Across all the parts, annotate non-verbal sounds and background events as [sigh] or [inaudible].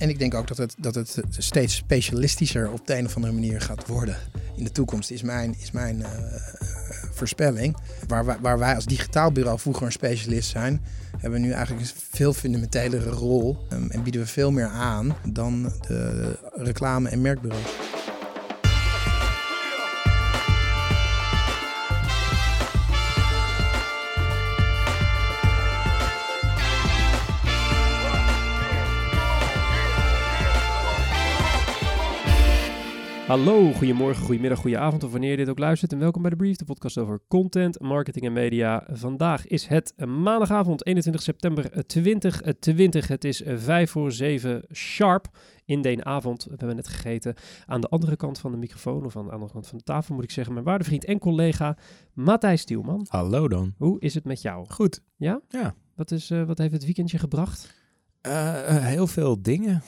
En ik denk ook dat het, dat het steeds specialistischer op de een of andere manier gaat worden. In de toekomst is mijn, is mijn eh, voorspelling. Waar waar wij als digitaal bureau vroeger een specialist zijn, hebben we nu eigenlijk een veel fundamentelere rol. ehm, en bieden we veel meer aan dan de reclame- en merkbureaus. Hallo, goedemorgen, goedemiddag, goedenavond of wanneer je dit ook luistert. En welkom bij de Brief, de podcast over content, marketing en media. Vandaag is het maandagavond 21 september 2020. Het is 5 voor 7 sharp in de avond. We hebben net gegeten aan de andere kant van de microfoon, of aan de andere kant van de tafel moet ik zeggen. Mijn waarde vriend en collega Matthijs Stielman. Hallo dan. Hoe is het met jou? Goed. Ja? Ja. Wat, is, eh, wat heeft het weekendje gebracht? Eh, eh, heel veel dingen.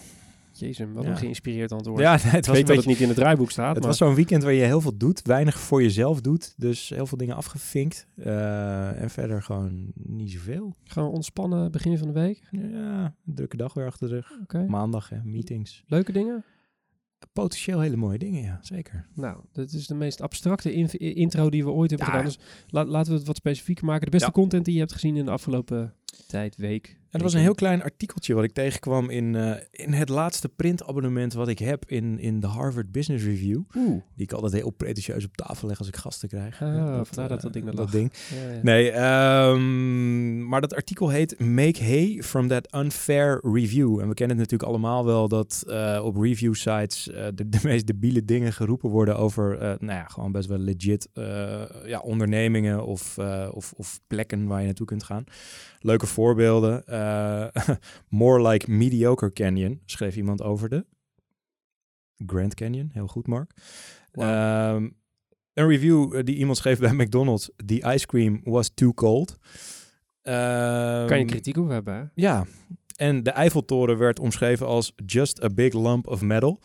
Jezus, wat een geïnspireerd antwoord. Ja, nee, [laughs] het ik was, weet dat het niet in het draaiboek staat, het maar was zo'n weekend waar je heel veel doet, weinig voor jezelf doet. Dus heel veel dingen afgevinkt. Eh, en verder gewoon niet zoveel. gewoon ontspannen begin van de week. Ja, een drukke dag weer achter de rug. Maandag, hè, meetings. Leuke dingen? Potentieel hele mooie dingen, ja, zeker. Nou, dit is de meest abstracte intro die we ooit hebben Ja. gedaan. Dus la- laten we het wat specifieker maken. De beste Ja. content die je hebt gezien in de afgelopen tijd, week. En er was een heel klein artikeltje wat ik tegenkwam in, eh, in het laatste printabonnement wat ik heb in, in de Harvard Business Review. Oeh. Die ik altijd heel pretentieus op tafel leg als ik gasten krijg. Ah, vandaar dat dat ding er lag. ding. Ja, ja. Nee, ehm, maar dat artikel heet Make Hay from that Unfair Review. En we kennen het natuurlijk allemaal wel dat eh, op review sites eh, de, de meest debiele dingen geroepen worden over, eh, nou ja, gewoon best wel legit eh, ja, ondernemingen of, eh, of, of plekken waar je naartoe kunt gaan. Leuke voorbeelden. Eh, [laughs] more like mediocre canyon, schreef iemand over de Grand Canyon. Heel goed, Mark. Ehm, een review eh, die iemand schreef bij McDonald's. The ice cream was too cold. Ehm, Kan je kritiek op hebben, hè? Ja. En de Eiffeltoren werd omschreven als just a big lump of metal.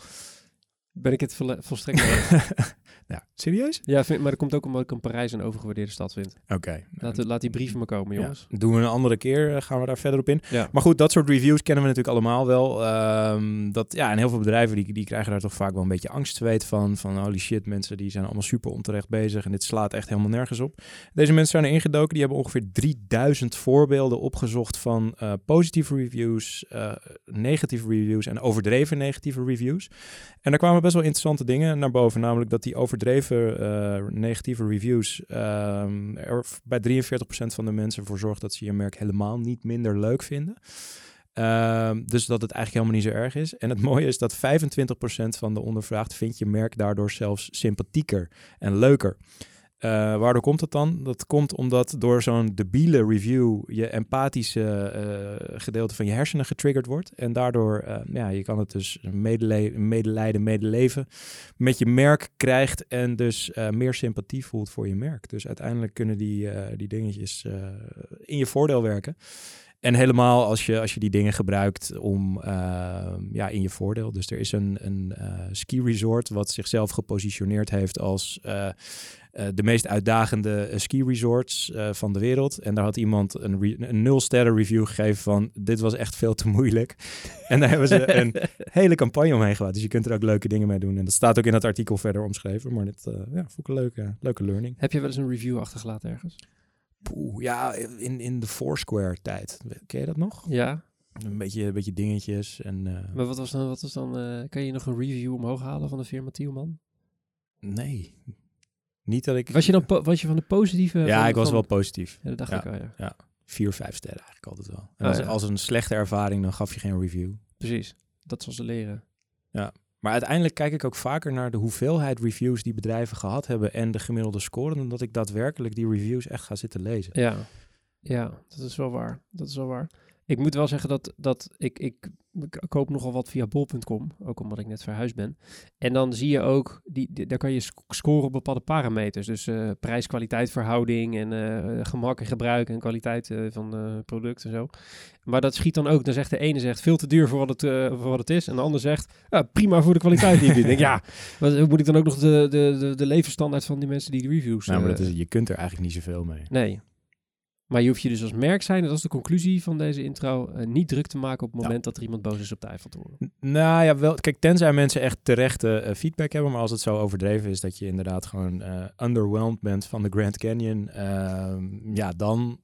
Ben ik het volstrekt [laughs] Ja, serieus? Ja, vind, maar dat komt ook omdat ik een Parijs een overgewaardeerde stad vind. Oké. Laat, laat die brieven maar komen, Ja, jongens. doen we een andere keer, eh, gaan we daar verder op in. Ja. Maar goed, dat soort reviews kennen we natuurlijk allemaal wel. Ehm, dat, ja, en heel veel bedrijven die, die krijgen daar toch vaak wel een beetje angstzweet van. Van holy shit, mensen die zijn allemaal super onterecht bezig en dit slaat echt helemaal nergens op. Deze mensen zijn er ingedoken, die hebben ongeveer 3000 voorbeelden opgezocht van eh, positieve reviews, eh, negatieve reviews en overdreven negatieve reviews. En daar kwamen best wel interessante dingen naar boven, namelijk dat die overdreven eh, negatieve reviews ehm, er bij 43% van de mensen voor zorgt dat ze je merk helemaal niet minder leuk vinden. Ehm, dus dat het eigenlijk helemaal niet zo erg is. En het mooie is dat 25% van de ondervraagd vindt je merk daardoor zelfs sympathieker en leuker. Eh, waardoor komt dat dan? Dat komt omdat door zo'n debiele review je empathische eh, gedeelte van je hersenen getriggerd wordt. En daardoor, eh, ja, je kan het dus medele medelijden, medeleven met je merk krijgt en dus meer sympathie voelt voor je merk. Dus uiteindelijk kunnen die, die dingetjes in je voordeel werken. En helemaal als je, als je die dingen gebruikt om ja, in je voordeel. Dus er is een, een ski resort wat zichzelf gepositioneerd heeft als de meest uitdagende eh, ski resorts eh, van de wereld. En daar had iemand een, re- een nul sterren review gegeven van dit was echt veel te moeilijk. [laughs] en daar hebben ze een [laughs] hele campagne omheen gehad. Dus je kunt er ook leuke dingen mee doen. En dat staat ook in het artikel verder omschreven. Maar dit eh, ja, vond ik een leuke, leuke learning. Heb je wel eens een review achtergelaten ergens? Poeh, ja, in, in de Foursquare tijd. Ken je dat nog? Ja. Een beetje, een beetje dingetjes en... eh, Maar wat was dan, wat was dan eh, kan je nog een review omhoog halen van de firma Tielman? nee. Niet dat ik... Was je dan was je van de positieve? Ja, ik was wel positief. Ja, dat dacht Ja. ik al, ja. Vier, vijf sterren eigenlijk altijd wel. En Ah, als, ja. als een slechte ervaring, dan gaf je geen review. Precies. Dat zal ze leren. Maar uiteindelijk kijk ik ook vaker naar de hoeveelheid reviews die bedrijven gehad hebben en de gemiddelde score, dan dat ik daadwerkelijk die reviews echt ga zitten lezen. Ja. Ja, dat is wel waar. Dat is wel waar. Ik moet wel zeggen dat, dat ik, ik, ik koop nogal wat via bol.com, ook omdat ik net verhuisd ben. En dan zie je ook, die, die- daar kan je sc- scoren op bepaalde parameters. Dus eh, prijs-kwaliteit verhouding en eh, gemak en gebruik en kwaliteit eh, van het product en zo. Maar dat schiet dan ook, dan zegt de ene zegt veel te duur voor wat het, voor wat het is. En de ander zegt ja, prima voor de kwaliteit die je biedt. Ik denk, ja, [laughs] wat, moet ik dan ook nog de, de, de, de levensstandaard van die mensen die de reviews... Nou, maar dat is, je kunt er eigenlijk niet zoveel mee. Nee. Maar je hoeft je dus als merk zijn, dat is de conclusie van deze intro, eh, niet druk te maken op het Ja. moment dat er iemand boos is op de Eiffeltoren. Nou ja, wel. Kijk, tenzij mensen echt terechte eh, feedback hebben, maar als het zo overdreven is dat je inderdaad gewoon eh, underwhelmed bent van de Grand Canyon, ehm, ja, dan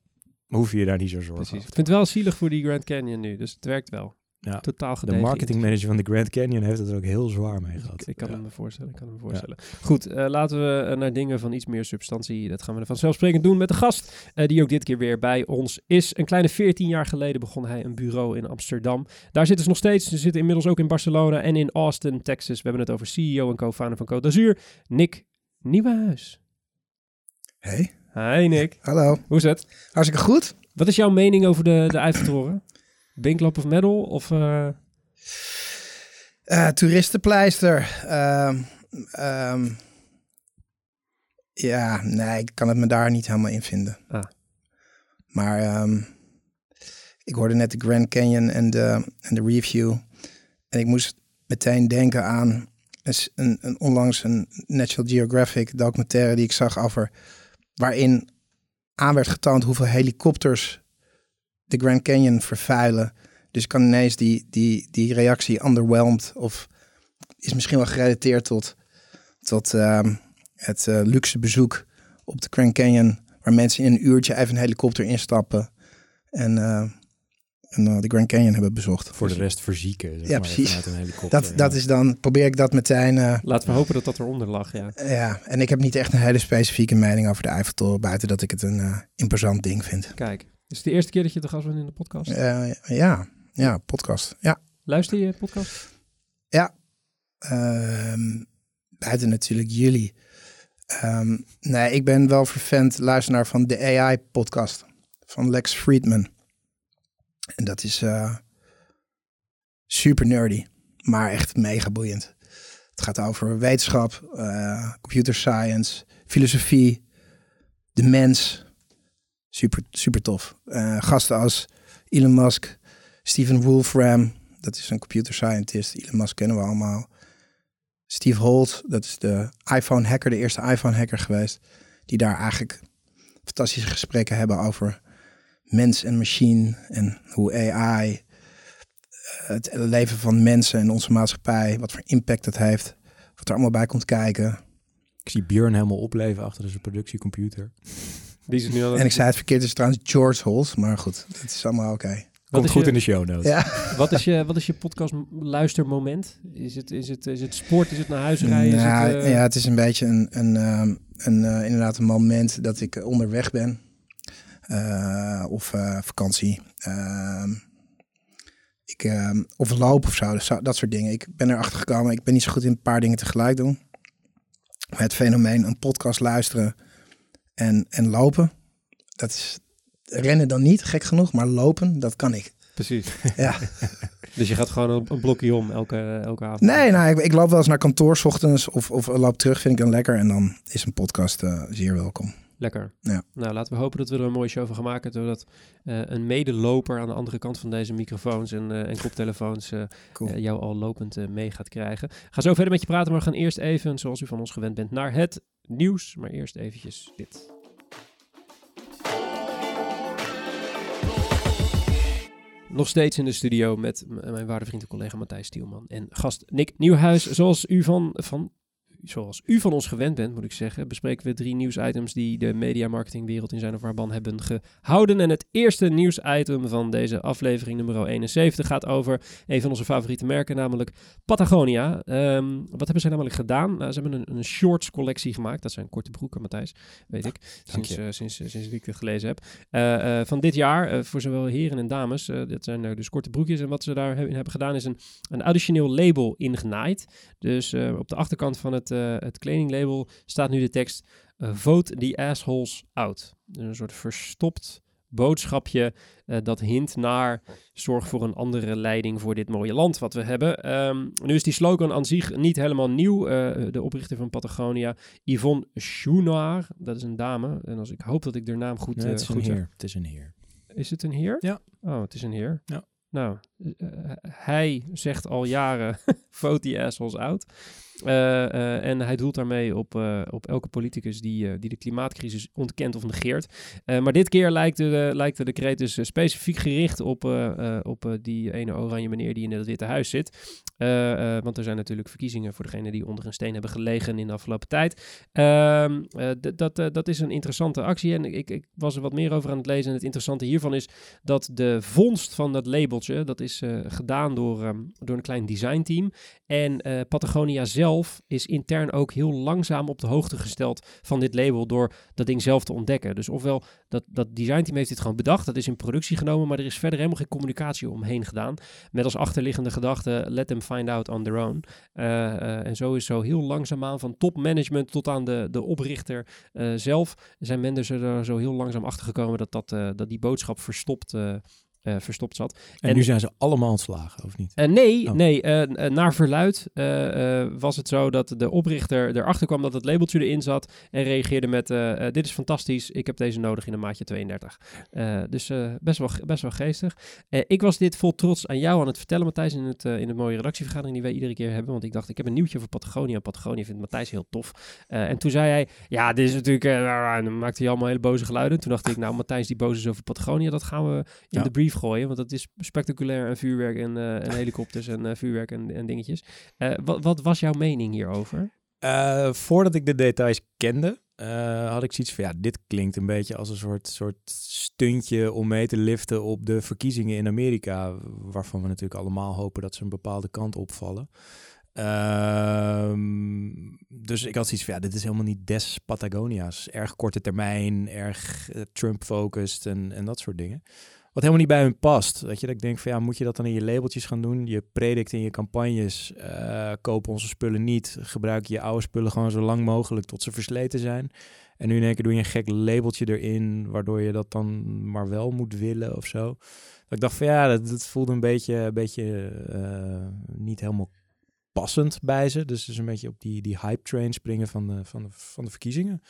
hoef je je daar niet zo zorgen Precies. over Ik vind het wel zielig voor die Grand Canyon nu, dus het werkt wel. Ja. Totaal De marketingmanager van de Grand Canyon heeft het er ook heel zwaar mee gehad. Ik, ik kan Ja. me voorstellen, ik kan me voorstellen. Goed, eh, laten we eh, naar dingen van iets meer substantie. Dat gaan we vanzelfsprekend doen met de gast, eh, die ook dit keer weer bij ons is. Een kleine 14 jaar geleden begon hij een bureau in Amsterdam. Daar zitten ze nog steeds. Ze zitten inmiddels ook in Barcelona en in Austin, Texas. We hebben het over CEO en co-founder van Côte d'Azur, Nick Nieuwenhuis. Hey, Hi Nick, hallo. hoe is het? Hartstikke goed. Wat is jouw mening over de, de Eiffeltoren? Binklop of medal? Of, eh, Eh, toeristenpleister. Ehm, ehm, ja, nee, ik kan het me daar niet helemaal in vinden. Ah. Maar ehm, ik hoorde net de Grand Canyon en de, en de review. En ik moest meteen denken aan een, een onlangs een National Geographic documentaire die ik zag over waarin aan werd getoond hoeveel helikopters de Grand Canyon vervuilen. Dus ik kan ineens die, die, die reactie underwhelmed of is misschien wel gerelateerd tot, tot ehm, het eh, luxe bezoek op de Grand Canyon, waar mensen in een uurtje even een helikopter instappen en, eh, en eh, de Grand Canyon hebben bezocht. Voor de rest verzieken. Zeg Ja, maar, precies. Een helikopter. Dat, dat is dan, probeer ik dat meteen. eh, laten we hopen dat dat eronder lag, ja. ja, en ik heb niet echt een hele specifieke mening over de Eiffeltoren, buiten dat ik het een eh, imposant ding vind. Kijk, is het de eerste keer dat je te gast bent in de podcast? Eh, ja, ja, podcast. Ja. Luister je podcast? Ehm, buiten natuurlijk jullie. Ehm, nee, ik ben wel vervent luisteraar van de AI-podcast van Lex Friedman. En dat is eh, super nerdy, maar echt mega boeiend. Het gaat over wetenschap, eh, computer science, filosofie, de mens. Super, super tof. Eh, gasten als Elon Musk, Steven Wolfram, dat is een computer scientist. Elon Musk kennen we allemaal. Steve Holt, dat is de iPhone hacker, de eerste iPhone hacker geweest. Die daar eigenlijk fantastische gesprekken hebben over mens en machine. En hoe AI, eh, het leven van mensen en onze maatschappij, wat voor impact het heeft. Wat er allemaal bij komt kijken. Ik zie Björn helemaal opleven achter zijn productiecomputer. Die is nu aan het- En ik zei het verkeerd, het is trouwens George Holt. Maar goed, het is allemaal oké. Komt goed je- in de show notes. Ja. Wat is je, wat is je podcast luistermoment? Is het, is, het, is het sport? Is het naar huis rijden? Is Nou, het, eh, Ja, het is een beetje een, een, ehm, een eh, inderdaad een moment dat ik onderweg ben. Eh, of eh, vakantie. Ehm, ik, ehm, of loop of zo, dus zo- dat soort dingen. Ik ben erachter gekomen, ik ben niet zo goed in een paar dingen tegelijk doen. Maar het fenomeen een podcast luisteren en, en lopen, dat is rennen dan niet, gek genoeg, maar lopen, dat kan ik. Precies. Ja. [laughs] Dus je gaat gewoon een, een blokje om elke, elke avond? Nee, nou, ik, ik loop wel eens naar kantoor 's ochtends of, of loop terug, vind ik dan lekker. En dan is een podcast eh, zeer welkom. Lekker. Ja. Nou, laten we hopen dat we er een mooie show van gaan maken. Doordat eh, een medeloper aan de andere kant van deze microfoons en, eh, en koptelefoons eh, Cool. jou al lopend mee gaat krijgen. Ga zo verder met je praten, maar we gaan eerst even, zoals u van ons gewend bent, naar het nieuws. Maar eerst eventjes dit. Nog steeds in de studio met mijn waarde vriend en collega Matthijs Stielman en gast Nick Nieuwhuis. Zoals u van, van, zoals u van ons gewend bent, moet ik zeggen, bespreken we drie nieuwsitems die de mediamarketingwereld in zijn of haar ban hebben gehouden. En het eerste nieuwsitem van deze aflevering, nummer 71, gaat over een van onze favoriete merken, namelijk Patagonia. Ehm, wat hebben zij namelijk gedaan? Nou, ze hebben een, een shorts collectie gemaakt. Dat zijn korte broeken, Matthijs, weet ik. dank Sinds, eh, sinds, eh, sinds ik het gelezen heb. Eh, van dit jaar, voor zowel heren en dames. dat zijn dus korte broekjes. En wat ze daar hebben, hebben gedaan is een, een additioneel label ingenaaid. Dus op de achterkant van het, eh, het kledinglabel staat nu de tekst... eh, Vote the assholes out. Een soort verstopt boodschapje eh, dat hint naar zorg voor een andere leiding voor dit mooie land wat we hebben. Ehm, nu is die slogan aan zich niet helemaal nieuw. De oprichter van Patagonia, Yvonne Chouinard, dat is een dame. En als ik hoop dat ik haar naam goed, eh, het is een zeg. heer. Het is een heer. Is het een heer? Ja. Oh, het is een heer. Ja. Nou, hij zegt al jaren, [laughs] vote the assholes out. Eh, eh, en hij doelt daarmee op, eh, op elke politicus die, die de klimaatcrisis ontkent of negeert. Maar dit keer lijkt de, lijkt de decreet dus specifiek gericht op, op die ene oranje meneer die in het Witte Huis zit. Want er zijn natuurlijk verkiezingen voor degenen die onder een steen hebben gelegen in de afgelopen tijd. Ehm, eh, dat, dat is een interessante actie en ik, ik was er wat meer over aan het lezen. En het interessante hiervan is dat de vondst van dat labeltje, dat is gedaan door, ehm, door een klein designteam. En Patagonia zelf is intern ook heel langzaam op de hoogte gesteld van dit label door dat ding zelf te ontdekken. Dus ofwel dat, dat designteam heeft dit gewoon bedacht, dat is in productie genomen, maar er is verder helemaal geen communicatie omheen gedaan. Met als achterliggende gedachte, let them find out on their own. Eh, eh, en zo is zo heel langzaamaan van topmanagement tot aan de, de oprichter eh, zelf, zijn mensen er zo heel langzaam achter gekomen dat, dat, dat die boodschap verstopt, eh, verstopt zat. En, En- nu zijn ze allemaal ontslagen, of niet? Eh, nee, Oh. nee eh, naar verluid was het zo dat de oprichter erachter kwam dat het labeltje erin zat en reageerde met dit is fantastisch, ik heb deze nodig in een maatje 32. Eh, dus best, wel, best wel geestig. Ik was dit vol trots aan jou aan het vertellen, Matthijs, in, het, in de mooie redactievergadering die wij iedere keer hebben, want ik dacht, ik heb een nieuwtje over Patagonia. Patagonia vindt Matthijs heel tof. En toen zei hij, ja, dit is natuurlijk, en dan maakte hij allemaal hele boze geluiden. Toen dacht ik, nou, Matthijs die boos is over Patagonia, dat gaan we in Ja. de brief gooien, want dat is spectaculair en vuurwerk en, eh, helikopters en eh, vuurwerk en, en dingetjes. Eh, wat, wat was jouw mening hierover? Voordat ik de details kende, had ik zoiets van ja, dit klinkt een beetje als een soort, soort stuntje om mee te liften op de verkiezingen in Amerika, waarvan we natuurlijk allemaal hopen dat ze een bepaalde kant opvallen. Ehm, dus ik had zoiets van ja, dit is helemaal niet des Patagonia's. Erg korte termijn, erg Trump-focused en, en dat soort dingen. Wat helemaal niet bij hun past. Weet je, dat ik denk van ja, moet je dat dan in je labeltjes gaan doen? Je predikt in je campagnes, eh koop onze spullen niet. Gebruik je oude spullen gewoon zo lang mogelijk tot ze versleten zijn. En nu in één keer doe je een gek labeltje erin, waardoor je dat dan maar wel moet willen of zo. Dat ik dacht van ja, dat, dat voelde een beetje, een beetje eh, niet helemaal passend bij ze. Dus, dus een beetje op die, die hype train springen van de, van, de, van de verkiezingen.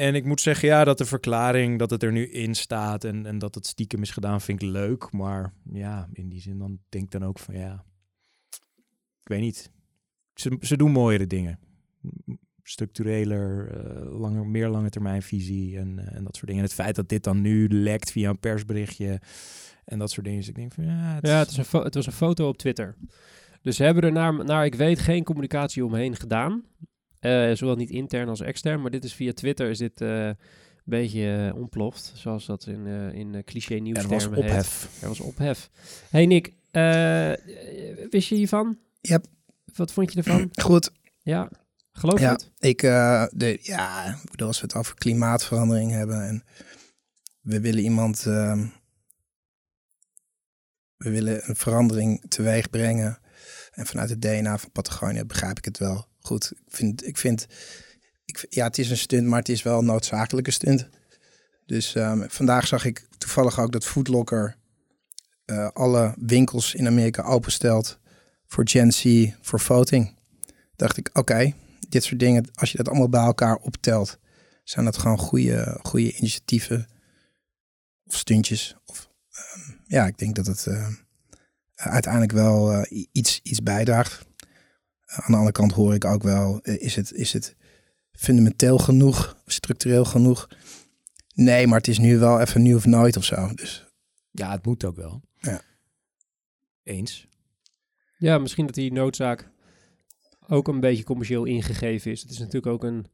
En ik moet zeggen, ja, dat de verklaring dat het er nu in staat en, en dat het stiekem is gedaan, vind ik leuk. Maar ja, in die zin dan denk ik dan ook van ja, ik weet niet. Ze, ze doen mooiere dingen. Structureler, eh, langer, meer lange termijn visie en, eh, en dat soort dingen. En het feit dat dit dan nu lekt via een persberichtje en dat soort dingen. Dus ik denk van ja, het, Ja, het, is een het was een foto op Twitter. Dus ze hebben er naar, naar ik weet geen communicatie omheen gedaan. Eh, zowel niet intern als extern. Maar dit is via Twitter is dit eh, een beetje eh, ontploft. Zoals dat in, in cliché er nieuws was ophef. Er was ophef. Hey Nick, wist je hiervan? Yep. Wat vond je ervan? [clears throat] Goed, ja, geloof je Ja. het? ik, de, ja, als we het over klimaatverandering hebben en we willen iemand, ehm, we willen een verandering teweeg brengen en vanuit het DNA van Patagonia begrijp ik het wel. Goed, ik vind, ik vind, ik, ja, het is een stunt, maar het is wel een noodzakelijke stunt. Dus ehm, vandaag zag ik toevallig ook dat Foodlocker eh, alle winkels in Amerika openstelt voor Gen Z, voor voting. Dacht ik, oké, dit soort dingen, als je dat allemaal bij elkaar optelt, zijn dat gewoon goede, goede initiatieven of stuntjes. Of, ehm, ja, ik denk dat het eh, uiteindelijk wel eh, iets, iets bijdraagt. Aan de andere kant hoor ik ook wel, eh, is, het, is het fundamenteel genoeg, structureel genoeg? Nee, maar het is nu wel even nu of nooit of zo. Dus Ja, het moet ook wel. Ja. Eens. Ja, misschien dat die noodzaak ook een beetje commercieel ingegeven is. Het is natuurlijk ook een,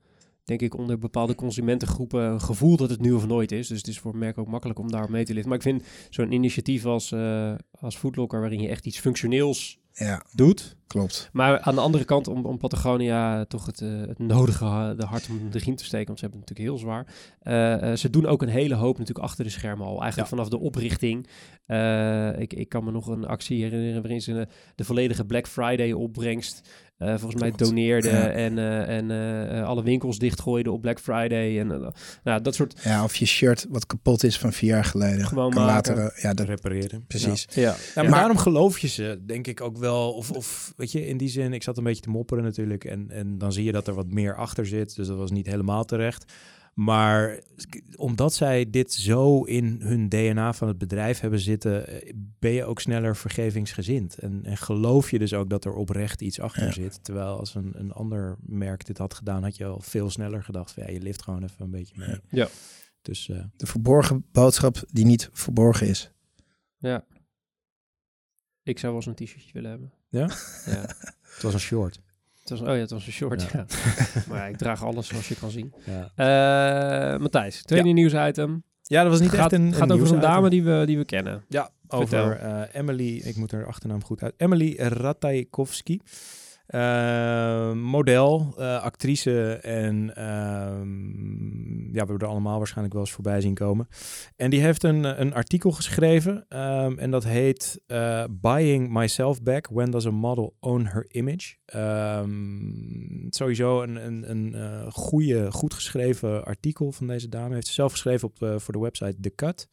denk ik, onder bepaalde consumentengroepen een gevoel dat het nu of nooit is. Dus het is voor merken ook makkelijk om daar mee te liften. Maar ik vind zo'n initiatief als, eh als Foodlocker, waarin je echt iets functioneels ja, doet. klopt. Maar aan de andere kant, om, om Patagonia toch het, eh, het nodige de hart om de riem te steken, want ze hebben het natuurlijk heel zwaar. Eh, eh, ze doen ook een hele hoop natuurlijk achter de schermen al. Eigenlijk vanaf de oprichting. Eh, ik, ik kan me nog een actie herinneren waarin ze de volledige Black Friday opbrengst eh, volgens mij Ja. en, eh, en eh, alle winkels dichtgooiden op Black Friday. En nou, dat soort... Ja, of je shirt wat kapot is van vier jaar geleden. Gewoon kan maken. later, ja, dat, repareren. precies. Ja, Ja, maar Maar- daarom geloof je ze, denk ik ook wel. Of, of weet je, in die zin, ik zat een beetje te mopperen natuurlijk. En, en dan zie je dat er wat meer achter zit. Dus dat was niet helemaal terecht. Maar omdat zij dit zo in hun DNA van het bedrijf hebben zitten, eh, ben je ook sneller vergevingsgezind. En, en geloof je dus ook dat er oprecht iets achter Ja. zit. Terwijl als een, een ander merk dit had gedaan, had je al veel sneller gedacht van ja, je lift gewoon even een beetje mee. Ja. Dus eh, De verborgen boodschap die niet verborgen is. Ja. Ik zou wel zo'n t-shirtje willen hebben. Ja? Ja. [laughs] het was een short. Het was, oh ja, het was een short, ja. Ja. [laughs] maar ja, ik draag alles zoals je kan zien. Ja, Eh Matthijs, tweede nieuwsitem. ja dat was niet gaat echt een, gaat over een dame die we, die we kennen. Ja, over eh, Emily, ik moet haar achternaam goed uit. Emily Ratajkowski. Eh, model, eh, actrice en ehm, ja, we hebben er allemaal waarschijnlijk wel eens voorbij zien komen. En die heeft een, een artikel geschreven ehm, en dat heet eh, Buying Myself Back, When Does a Model Own Her Image? Ehm, sowieso een, een, een eh, goede, goed geschreven artikel van deze dame. Heeft ze zelf geschreven op voor de website The Cut.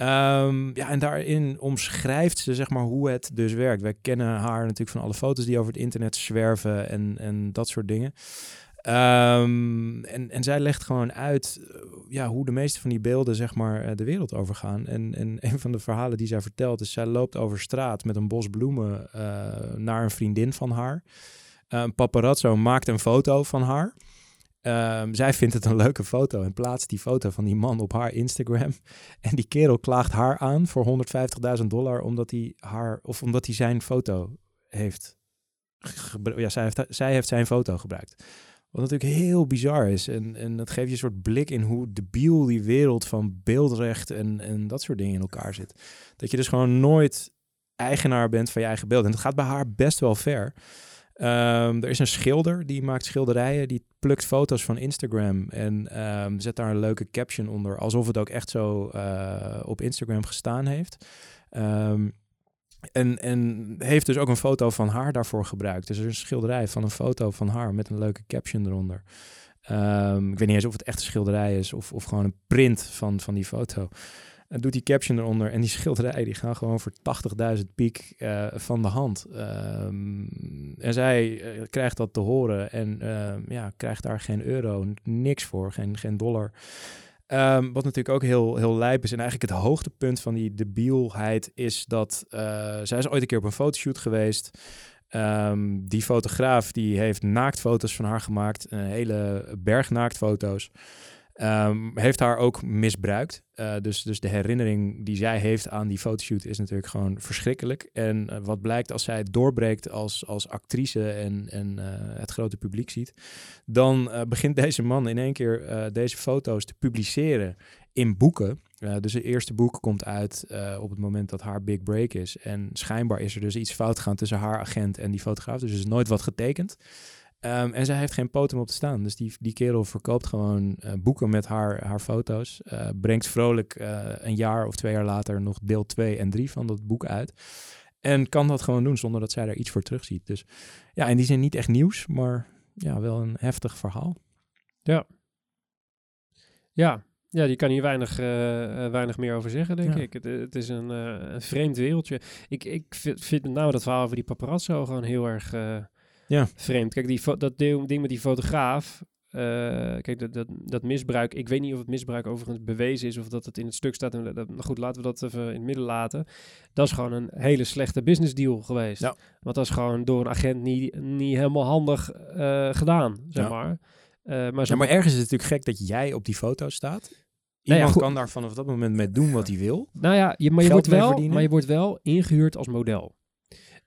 Ehm, ja, en daarin omschrijft ze zeg maar hoe het dus werkt. Wij kennen haar natuurlijk van alle foto's die over het internet zwerven en, en dat soort dingen. Ehm, en, en zij legt gewoon uit eh, ja, hoe de meeste van die beelden zeg maar eh, de wereld overgaan. En, en [laughs] een van de verhalen die zij vertelt is, zij loopt over straat met een bos bloemen eh, naar een vriendin van haar. Een paparazzo maakt een foto van haar. Ehm, zij vindt het een leuke foto en plaatst die foto van die man op haar Instagram. [laughs] En die kerel klaagt haar aan voor 150.000 dollar omdat hij haar of omdat hij zijn foto heeft. Ja, zij heeft, zij heeft zijn foto gebruikt. Wat natuurlijk heel bizar is. En, en dat geeft je een soort blik in hoe debiel die wereld van beeldrecht en, en dat soort dingen in elkaar zit. Dat je dus gewoon nooit eigenaar bent van je eigen beeld. En dat gaat bij haar best wel ver. Ehm, er is een schilder die maakt schilderijen, die plukt foto's van Instagram en ehm, zet daar een leuke caption onder, alsof het ook echt zo eh, op Instagram gestaan heeft. Ehm, en, en heeft dus ook een foto van haar daarvoor gebruikt. Dus er is een schilderij van een foto van haar met een leuke caption eronder. Ik weet niet eens of het echt een schilderij is of, of gewoon een print van, van die foto. En doet die caption eronder en die schilderijen die gaan gewoon voor 80.000 piek eh, van de hand. Ehm, en zij eh, krijgt dat te horen en ehm, ja, krijgt daar geen euro, niks voor, geen, geen dollar. Ehm, wat natuurlijk ook heel, heel lijp is. En eigenlijk het hoogtepunt van die debielheid is dat... eh, zij is ooit een keer op een fotoshoot geweest. Ehm, die fotograaf die heeft naaktfoto's van haar gemaakt. Een hele berg naaktfoto's. Ehm, heeft haar ook misbruikt. Eh, dus, dus de herinnering die zij heeft aan die fotoshoot is natuurlijk gewoon verschrikkelijk. En eh, wat blijkt als zij het doorbreekt als, als actrice en, en eh, het grote publiek ziet, dan begint deze man in één keer deze foto's te publiceren in boeken. Dus het eerste boek komt uit op het moment dat haar big break is. En schijnbaar is er dus iets fout gegaan tussen haar agent en die fotograaf. Dus er is nooit wat getekend. Ehm, en zij heeft geen poten om op te staan. Dus die, die kerel verkoopt gewoon eh, boeken met haar, haar foto's. eh, brengt vrolijk eh, een jaar of twee jaar later nog deel 2 en 3 van dat boek uit. En kan dat gewoon doen zonder dat zij daar iets voor terugziet. Dus ja, in die zin niet echt nieuws, maar ja, wel een heftig verhaal. Ja, ja die kan hier weinig, weinig meer over zeggen, denk Ja. ik. Het, het is een, een vreemd wereldje. Ik, ik vind, vind met name dat verhaal over die paparazzo gewoon heel erg Ja. vreemd. Kijk, die dat deel- ding met die fotograaf... eh, kijk, dat, dat, dat misbruik... Ik weet niet of het misbruik overigens bewezen is... of dat het in het stuk staat. En dat, nou goed, laten we dat even in het midden laten. Dat is gewoon een hele slechte business deal geweest. Ja. Want dat is gewoon door een agent niet, niet helemaal handig eh, gedaan, zeg Ja. maar. Eh, maar, zo Ja, maar ergens is het natuurlijk gek dat jij op die foto staat. Nou Iemand kan daar vanaf dat moment mee doen wat hij wil. Nou ja, je, maar, je wordt wel, verdienen. maar je wordt wel ingehuurd als model.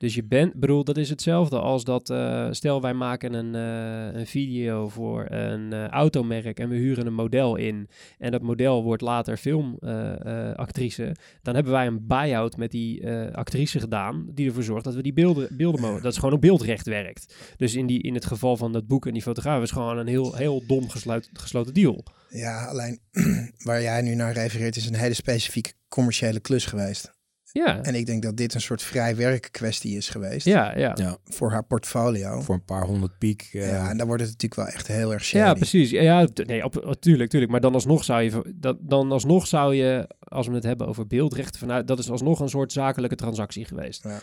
Dus je bent, bedoel, dat is hetzelfde als dat, eh, stel wij maken een, eh, een video voor een eh, automerk en we huren een model in en dat model wordt later filmactrice, dan hebben wij een buy-out met die actrice gedaan die ervoor zorgt dat we die beelden, beelden mogen. Dat is gewoon op beeldrecht werkt. Dus in, die, in het geval van dat boek en die fotograaf is gewoon een heel, heel dom gesloten deal. Ja, alleen [clears throat] waar jij nu naar refereert is een hele specifieke commerciële klus geweest. Ja, En ik denk dat dit een soort vrij werk kwestie is geweest ja, ja. Ja, voor haar portfolio. voor een paar honderd piek. eh, Ja, en dan wordt het natuurlijk wel echt heel erg shady. Ja, precies. Ja, nee, op, tuurlijk, tuurlijk. Maar dan alsnog zou je, dat, dan alsnog zou je als we het hebben over beeldrechten, vanuit, dat is alsnog een soort zakelijke transactie geweest. Ja.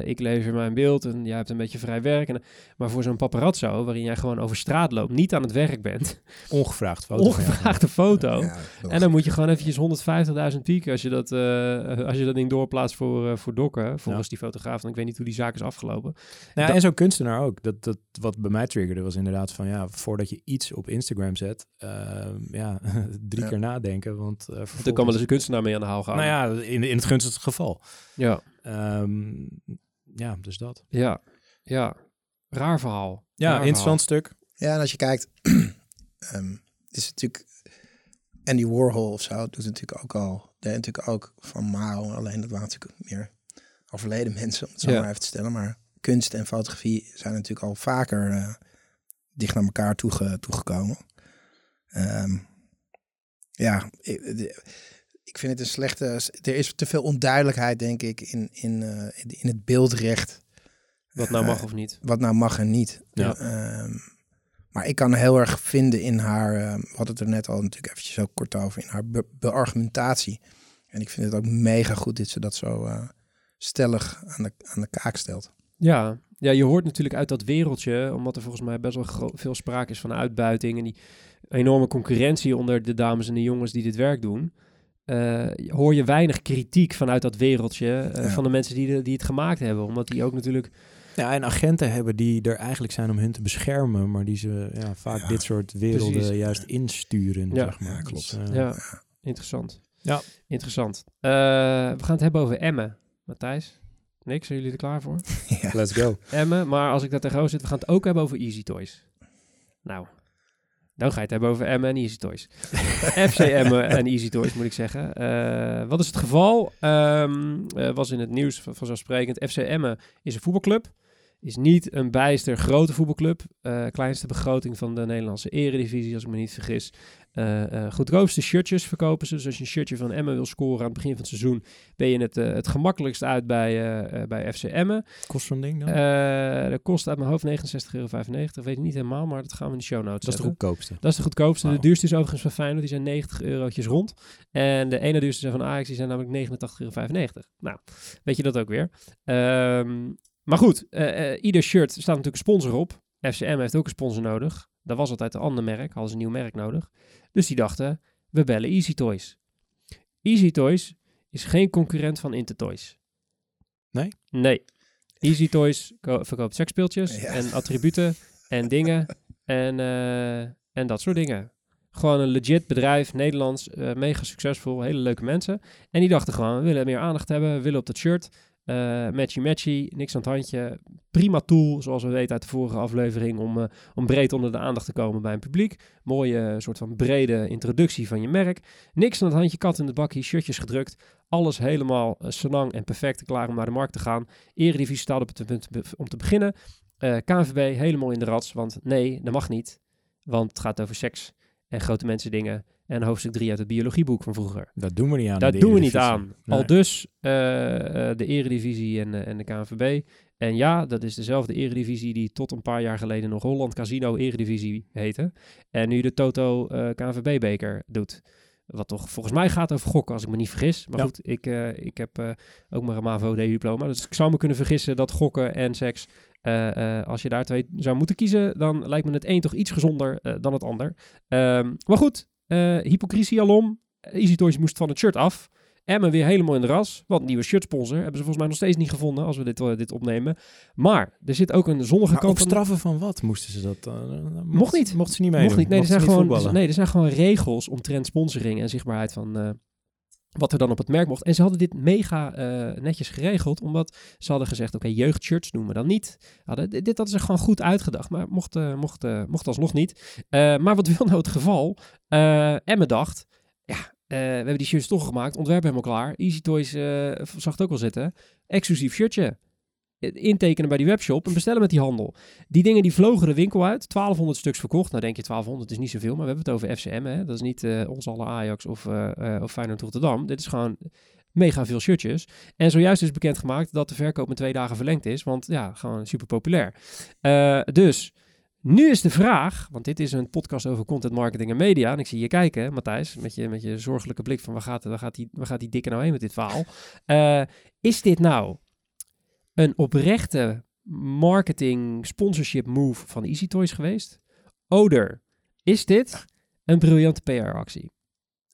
Eh, ik lever mijn beeld en jij hebt een beetje vrij werk. En, maar voor zo'n paparazzo, waarin jij gewoon over straat loopt, niet aan het werk bent, [laughs] Ongevraagd foto. ongevraagde foto. Ja. En dan moet je gewoon eventjes 150.000 pieken als je dat, eh, als je dat ding doorplaatst voor, eh, voor dokken. Volgens die fotograaf. Want ik weet niet hoe die zaak is afgelopen. Nou, Dat- en zo'n kunstenaar ook. Dat, dat, wat bij mij triggerde was inderdaad van ja, voordat je iets op Instagram zet, ehm, ja, [laughs] drie keer nadenken. Want uh, Er kan wel eens een kunstenaar mee aan de haal gaan. Nou ja, in, in het gunstigste geval. ja, Ehm, ja, dus dat. ja, ja. Raar verhaal. Ja, Raar interessant stuk. Ja, en als je kijkt, [clears throat] ehm, het is natuurlijk Andy Warhol of zo doet het natuurlijk ook al. Deed natuurlijk ook van Mao, alleen dat waren natuurlijk meer overleden mensen, om het zo Ja. maar even te stellen. Maar kunst en fotografie zijn natuurlijk al vaker eh, dicht naar elkaar toege, toegekomen. Ehm, ja, ik, de- ik vind het een slechte. Er is te veel onduidelijkheid, denk ik, in, in, eh, in- het beeldrecht. Wat nou Eh, mag of niet. wat nou mag en niet. Ja. Ehm, maar ik kan heel erg vinden in haar, uh, we hadden het er net al natuurlijk eventjes ook kort over, in haar be- beargumentatie. En ik vind het ook mega goed dat ze dat zo uh, stellig aan de, aan de kaak stelt. Ja. ja, je hoort natuurlijk uit dat wereldje, omdat er volgens mij best wel veel sprake is van uitbuiting en die enorme concurrentie onder de dames en de jongens die dit werk doen. Uh, hoor je weinig kritiek vanuit dat wereldje uh, Ja. van de mensen die, de, die het gemaakt hebben. Omdat die ook natuurlijk Ja, en agenten hebben die er eigenlijk zijn om hun te beschermen, maar die ze ja, vaak Ja, dit soort werelden precies. juist insturen. Ja. zeg maar. Ja, klopt. Dus, eh, Ja, interessant. Ja. Interessant. Uh, we gaan het hebben over Emmen. Matthijs? Niks, zijn jullie er klaar voor? [laughs] ja. Let's go. Emmen, maar als ik daar tegenover zit, we gaan het ook hebben over Easy Toys. Nou, dan ga je het hebben over Emmen en Easy Toys. [laughs] FC Emmen en Easy Toys, moet ik zeggen. Uh, wat is het geval? Um, uh, was in het nieuws vanzelfsprekend. FC Emmen is een voetbalclub. Is niet een bijster grote voetbalclub. Uh, kleinste begroting van de Nederlandse eredivisie, als ik me niet vergis. Uh, goedkoopste shirtjes verkopen ze. Dus als je een shirtje van Emmen wil scoren aan het begin van het seizoen... ben je het, uh, het gemakkelijkst uit bij, uh, bij FC Emmen. Kost zo'n ding dan? Uh, dat kost uit mijn hoofd 69,95 euro. Weet ik niet helemaal, maar dat gaan we in de show notes Dat is de goedkoopste. Dat is de goedkoopste. De duurste is overigens van Feyenoord. Die zijn 90 eurotjes rond. En de ene duurste zijn van Ajax. Die zijn namelijk 89,95 euro. Nou, weet je dat ook weer. Um, maar goed, uh, ieder shirt staat natuurlijk een sponsor op. FCM heeft ook een sponsor nodig. Dat was altijd een ander merk. Hadden ze een nieuw merk nodig. Dus die dachten, we bellen Easy Toys. Easy Toys is geen concurrent van Intertoys. Nee? Nee. Easy Toys verkoopt seksspeeltjes Ja. en attributen en dingen en, uh, en dat soort dingen. Gewoon een legit bedrijf, Nederlands, uh, mega succesvol, hele leuke mensen. En die dachten gewoon, we willen meer aandacht hebben, we willen op dat shirt. Uh, matchy matchy, niks aan het handje. Prima tool, zoals we weten uit de vorige aflevering, om, uh, om breed onder de aandacht te komen bij een publiek. Mooie soort van brede introductie van je merk. Niks aan het handje, kat in de bakkie, shirtjes gedrukt. Alles helemaal senang en perfect, klaar om naar de markt te gaan. Eredivisie staat op het punt om te beginnen. Uh, KNVB helemaal in de rats, want nee, dat mag niet. Want het gaat over seks en grote mensen dingen. En hoofdstuk 3 uit het biologieboek van vroeger. Dat doen we niet aan. Dat doen we niet aan. Nee. Al dus uh, uh, de Eredivisie en, uh, en de KNVB. En ja, dat is dezelfde Eredivisie die tot een paar jaar geleden nog Holland Casino Eredivisie heette. En nu de Toto uh, KNVB-beker doet. Wat toch volgens mij gaat over gokken, als ik me niet vergis. Maar Ja. goed, ik, ik heb ook maar een MAVO-diploma. Dus ik zou me kunnen vergissen dat gokken en seks... Uh, als je daar twee zou moeten kiezen, dan lijkt me het een toch iets gezonder dan het ander. Um, maar goed, hypocrisie alom. Easy Toys moest van het shirt af. Emmen weer helemaal in de ras. Want nieuwe shirtsponsor hebben ze volgens mij nog steeds niet gevonden als we dit, uh, dit opnemen. Maar er zit ook een zonnige Maar kant op straffen van wat moesten ze dat? Uh, mocht niet. Mocht ze niet mee. Mocht niet. Nee, er zijn, gewoon, nee, er zijn gewoon regels omtrent sponsoring en zichtbaarheid van uh, wat er dan op het merk mocht. En ze hadden dit mega uh, netjes geregeld, omdat ze hadden gezegd, oké, okay, jeugdshirts doen we dan niet. Hadden, dit, hadden ze gewoon goed uitgedacht, maar mocht, uh, mocht, uh, mocht alsnog niet. Maar wat wil [laughs] nou het geval? Emmen dacht, ja, we hebben die shirts toch gemaakt, ontwerp helemaal klaar. Easy Toys zag het ook wel zitten. Exclusief shirtje. Intekenen bij die webshop en bestellen met die handel. Die dingen die vlogen de winkel uit. 1200 stuks verkocht. Nou denk je 1200 is niet zoveel, maar we hebben het over FCM. Hè? Dat is niet uh, ons alle Ajax of, uh, of Feyenoord Rotterdam. Dit is gewoon mega veel shirtjes. En zojuist is bekendgemaakt dat de verkoop met twee dagen verlengd is. Want ja, gewoon super populair. Uh, dus Nu is de vraag, want dit is een podcast over content marketing en media. En ik zie je kijken, Matthijs, met je, met je zorgelijke blik van waar gaat, waar, gaat die, waar gaat die dikke nou heen met dit verhaal? Uh, is dit nou een oprechte marketing sponsorship move van Easy Toys geweest? Oder is dit een briljante PR-actie?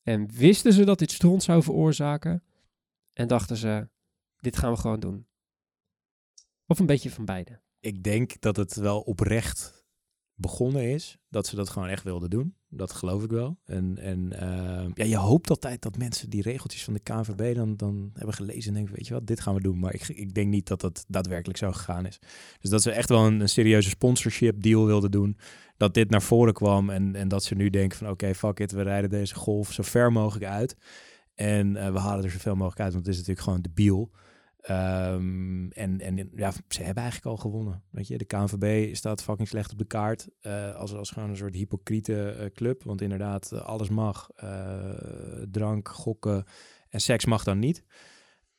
En wisten ze dat dit stront zou veroorzaken? En dachten ze, dit gaan we gewoon doen. Of een beetje van beide. Ik denk dat het wel oprecht begonnen is. Dat ze dat gewoon echt wilden doen. Dat geloof ik wel. En, en uh, ja, je hoopt altijd dat mensen die regeltjes van de KNVB dan, dan hebben gelezen en denken, weet je wat, dit gaan we doen. Maar ik, ik denk niet dat dat daadwerkelijk zo gegaan is. Dus dat ze echt wel een, serieuze sponsorship deal wilden doen. Dat dit naar voren kwam en, en dat ze nu denken van, oké, fuck it, we rijden deze golf zo ver mogelijk uit. En uh, we halen er zoveel mogelijk uit, want het is natuurlijk gewoon debiel. Um, en, en ja, ze hebben eigenlijk al gewonnen. Weet je, de KNVB staat fucking slecht op de kaart. Uh, als, als gewoon een soort hypocriete uh, club. Want inderdaad, uh, alles mag. drank, gokken en seks mag dan niet.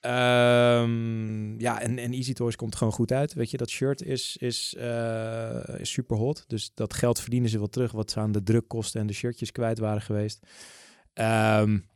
Um, ja, en, en Easy Toys komt gewoon goed uit. Weet je, dat shirt is, is, is super hot. Dus dat geld verdienen ze wel terug. Wat ze aan de drukkosten en de shirtjes kwijt waren geweest. Um,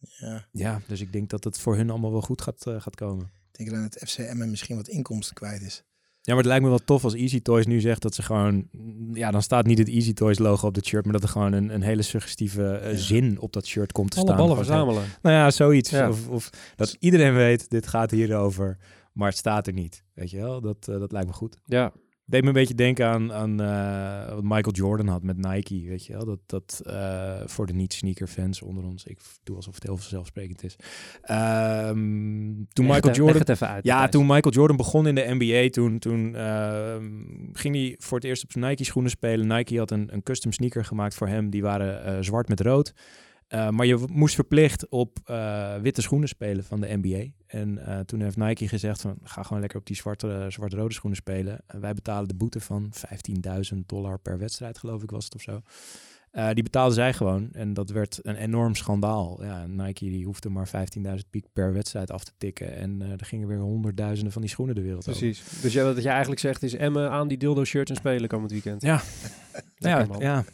ja. ja, dus ik denk dat het voor hun allemaal wel goed gaat, gaat komen. Ik denk dat het FCM misschien wat inkomsten kwijt is. Ja, maar het lijkt me wel tof als Easy Toys nu zegt dat ze gewoon... Ja, dan staat niet het Easy Toys logo op het shirt, maar dat er gewoon een, een hele suggestieve uh, ja. zin op dat shirt komt te Alle staan. ballen verzamelen. Nou ja, zoiets. Ja. Of, of, dat iedereen weet, dit gaat hierover, maar het staat er niet. Weet je wel, dat, uh, dat lijkt me goed. Ja, deed me een beetje denken aan, aan uh, wat Michael Jordan had met Nike, weet je wel. Dat, dat uh, voor de niet-sneaker fans onder ons, ik doe alsof het heel vanzelfsprekend is. Um, toen leg Michael het, Jordan... het even uit. Ja, toen Michael Jordan begon in de NBA, toen, toen uh, ging hij voor het eerst op zijn Nike schoenen spelen. Nike had een, een custom sneaker gemaakt voor hem, die waren uh, zwart met rood. Uh, maar je moest verplicht op uh, witte schoenen spelen van de NBA. En uh, toen heeft Nike gezegd van ga gewoon lekker op die zwarte, zwart-rode schoenen spelen. En wij betalen de boete van 15.000 dollar per wedstrijd, geloof ik was het of zo. die betaalden zij gewoon en dat werd een enorm schandaal. Ja, Nike die hoefde maar 15.000 piek per wedstrijd af te tikken. En er gingen weer honderdduizenden van die schoenen de wereld Precies. Over. Dus ja, wat je eigenlijk zegt is Emmen aan die dildo shirts en spelen komend weekend. Ja, [laughs] ja, ja.